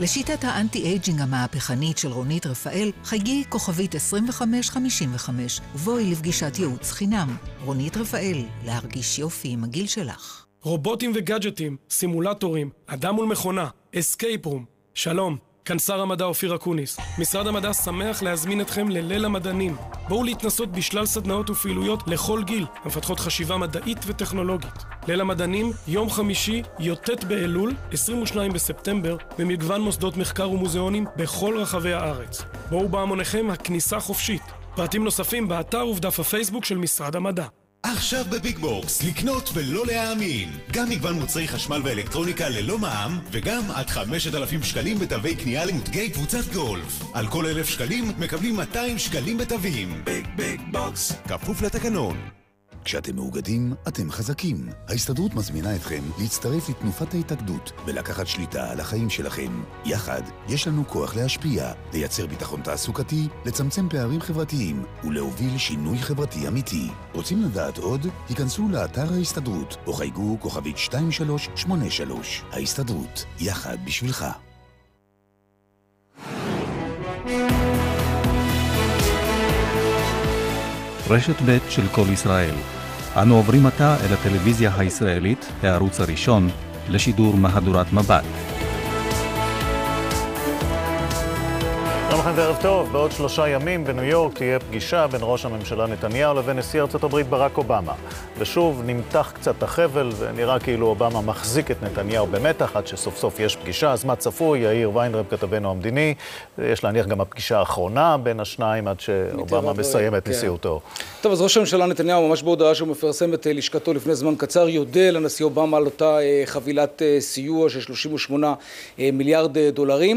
לשיטת ה anti-aging המהפכנית של רונית רפאל, חייגי כוכבית 2555 ובואי לפגישת ייעוץ חינם. רונית רפאל, להרגיש יופי עם הגיל שלך. רובוטים וגאדג'טים, סימולטורים, אדם מול מכונה, escape room. שלום, כאן שר המדע אופיר אקוניס. משרד המדע שמח להזמין אתכם לליל המדענים. בואו להתנסות בשלל סדנאות ופעילויות לכל גיל, המפתחות חשיבה מדעית וטכנולוגית. ליל המדענים, יום חמישי, י"ט באלול, 22 בספטמבר, במגוון מוסדות מחקר ומוזיאונים בכל רחבי הארץ. בואו בהמוניכם, הכניסה חופשית. פרטים נוספים באתר ובדף הפייסבוק של משרד המדע. עכשיו בביג בוקס, לקנות ולא להאמין. גם מגוון מוצרי חשמל ואלקטרוניקה ללא מע"מ, וגם עד 5,000 שקלים בתווי קנייה למותגי קבוצת גולף. על כל 1,000 שקלים מקבלים 200 שקלים בתווים. ביג ביג בוקס, כפוף לתקנון. כשאתם מאוגדים, אתם חזקים. ההסתדרות מזמינה אתכם להצטרף לתנופת ההתאגדות ולקחת שליטה על החיים שלכם. יחד, יש לנו כוח להשפיע, לייצר ביטחון תעסוקתי, לצמצם פערים חברתיים ולהוביל שינוי חברתי אמיתי. רוצים לדעת עוד? היכנסו לאתר ההסתדרות או חייגו כוכבית 2383. ההסתדרות, יחד בשבילך. רשת ב' של כל ישראל. אנו עוברים עתה אל הטלוויזיה הישראלית, הערוץ הראשון, לשידור מהדורת מבט. לכם וערב טוב. בעוד שלושה ימים בניו יורק תהיה פגישה בין ראש הממשלה נתניהו לבין נשיא ארצות הברית ברק אובמה. ושוב נמתח קצת החבל ונראה כאילו אובמה מחזיק את נתניהו במתח עד שסוף סוף יש פגישה. אז מה צפוי? יאיר ויינרב כתבנו המדיני. יש להניח גם הפגישה האחרונה בין השניים עד שאובמה מסיים את כן. נשיאותו. טוב, אז ראש הממשלה נתניהו ממש בהודעה שהוא מפרסם את אה, לשכתו לפני זמן קצר, יודה לנשיא אובמה על אותה אה, חבילת אה, סיוע של 38 אה, מיליארד דולרים.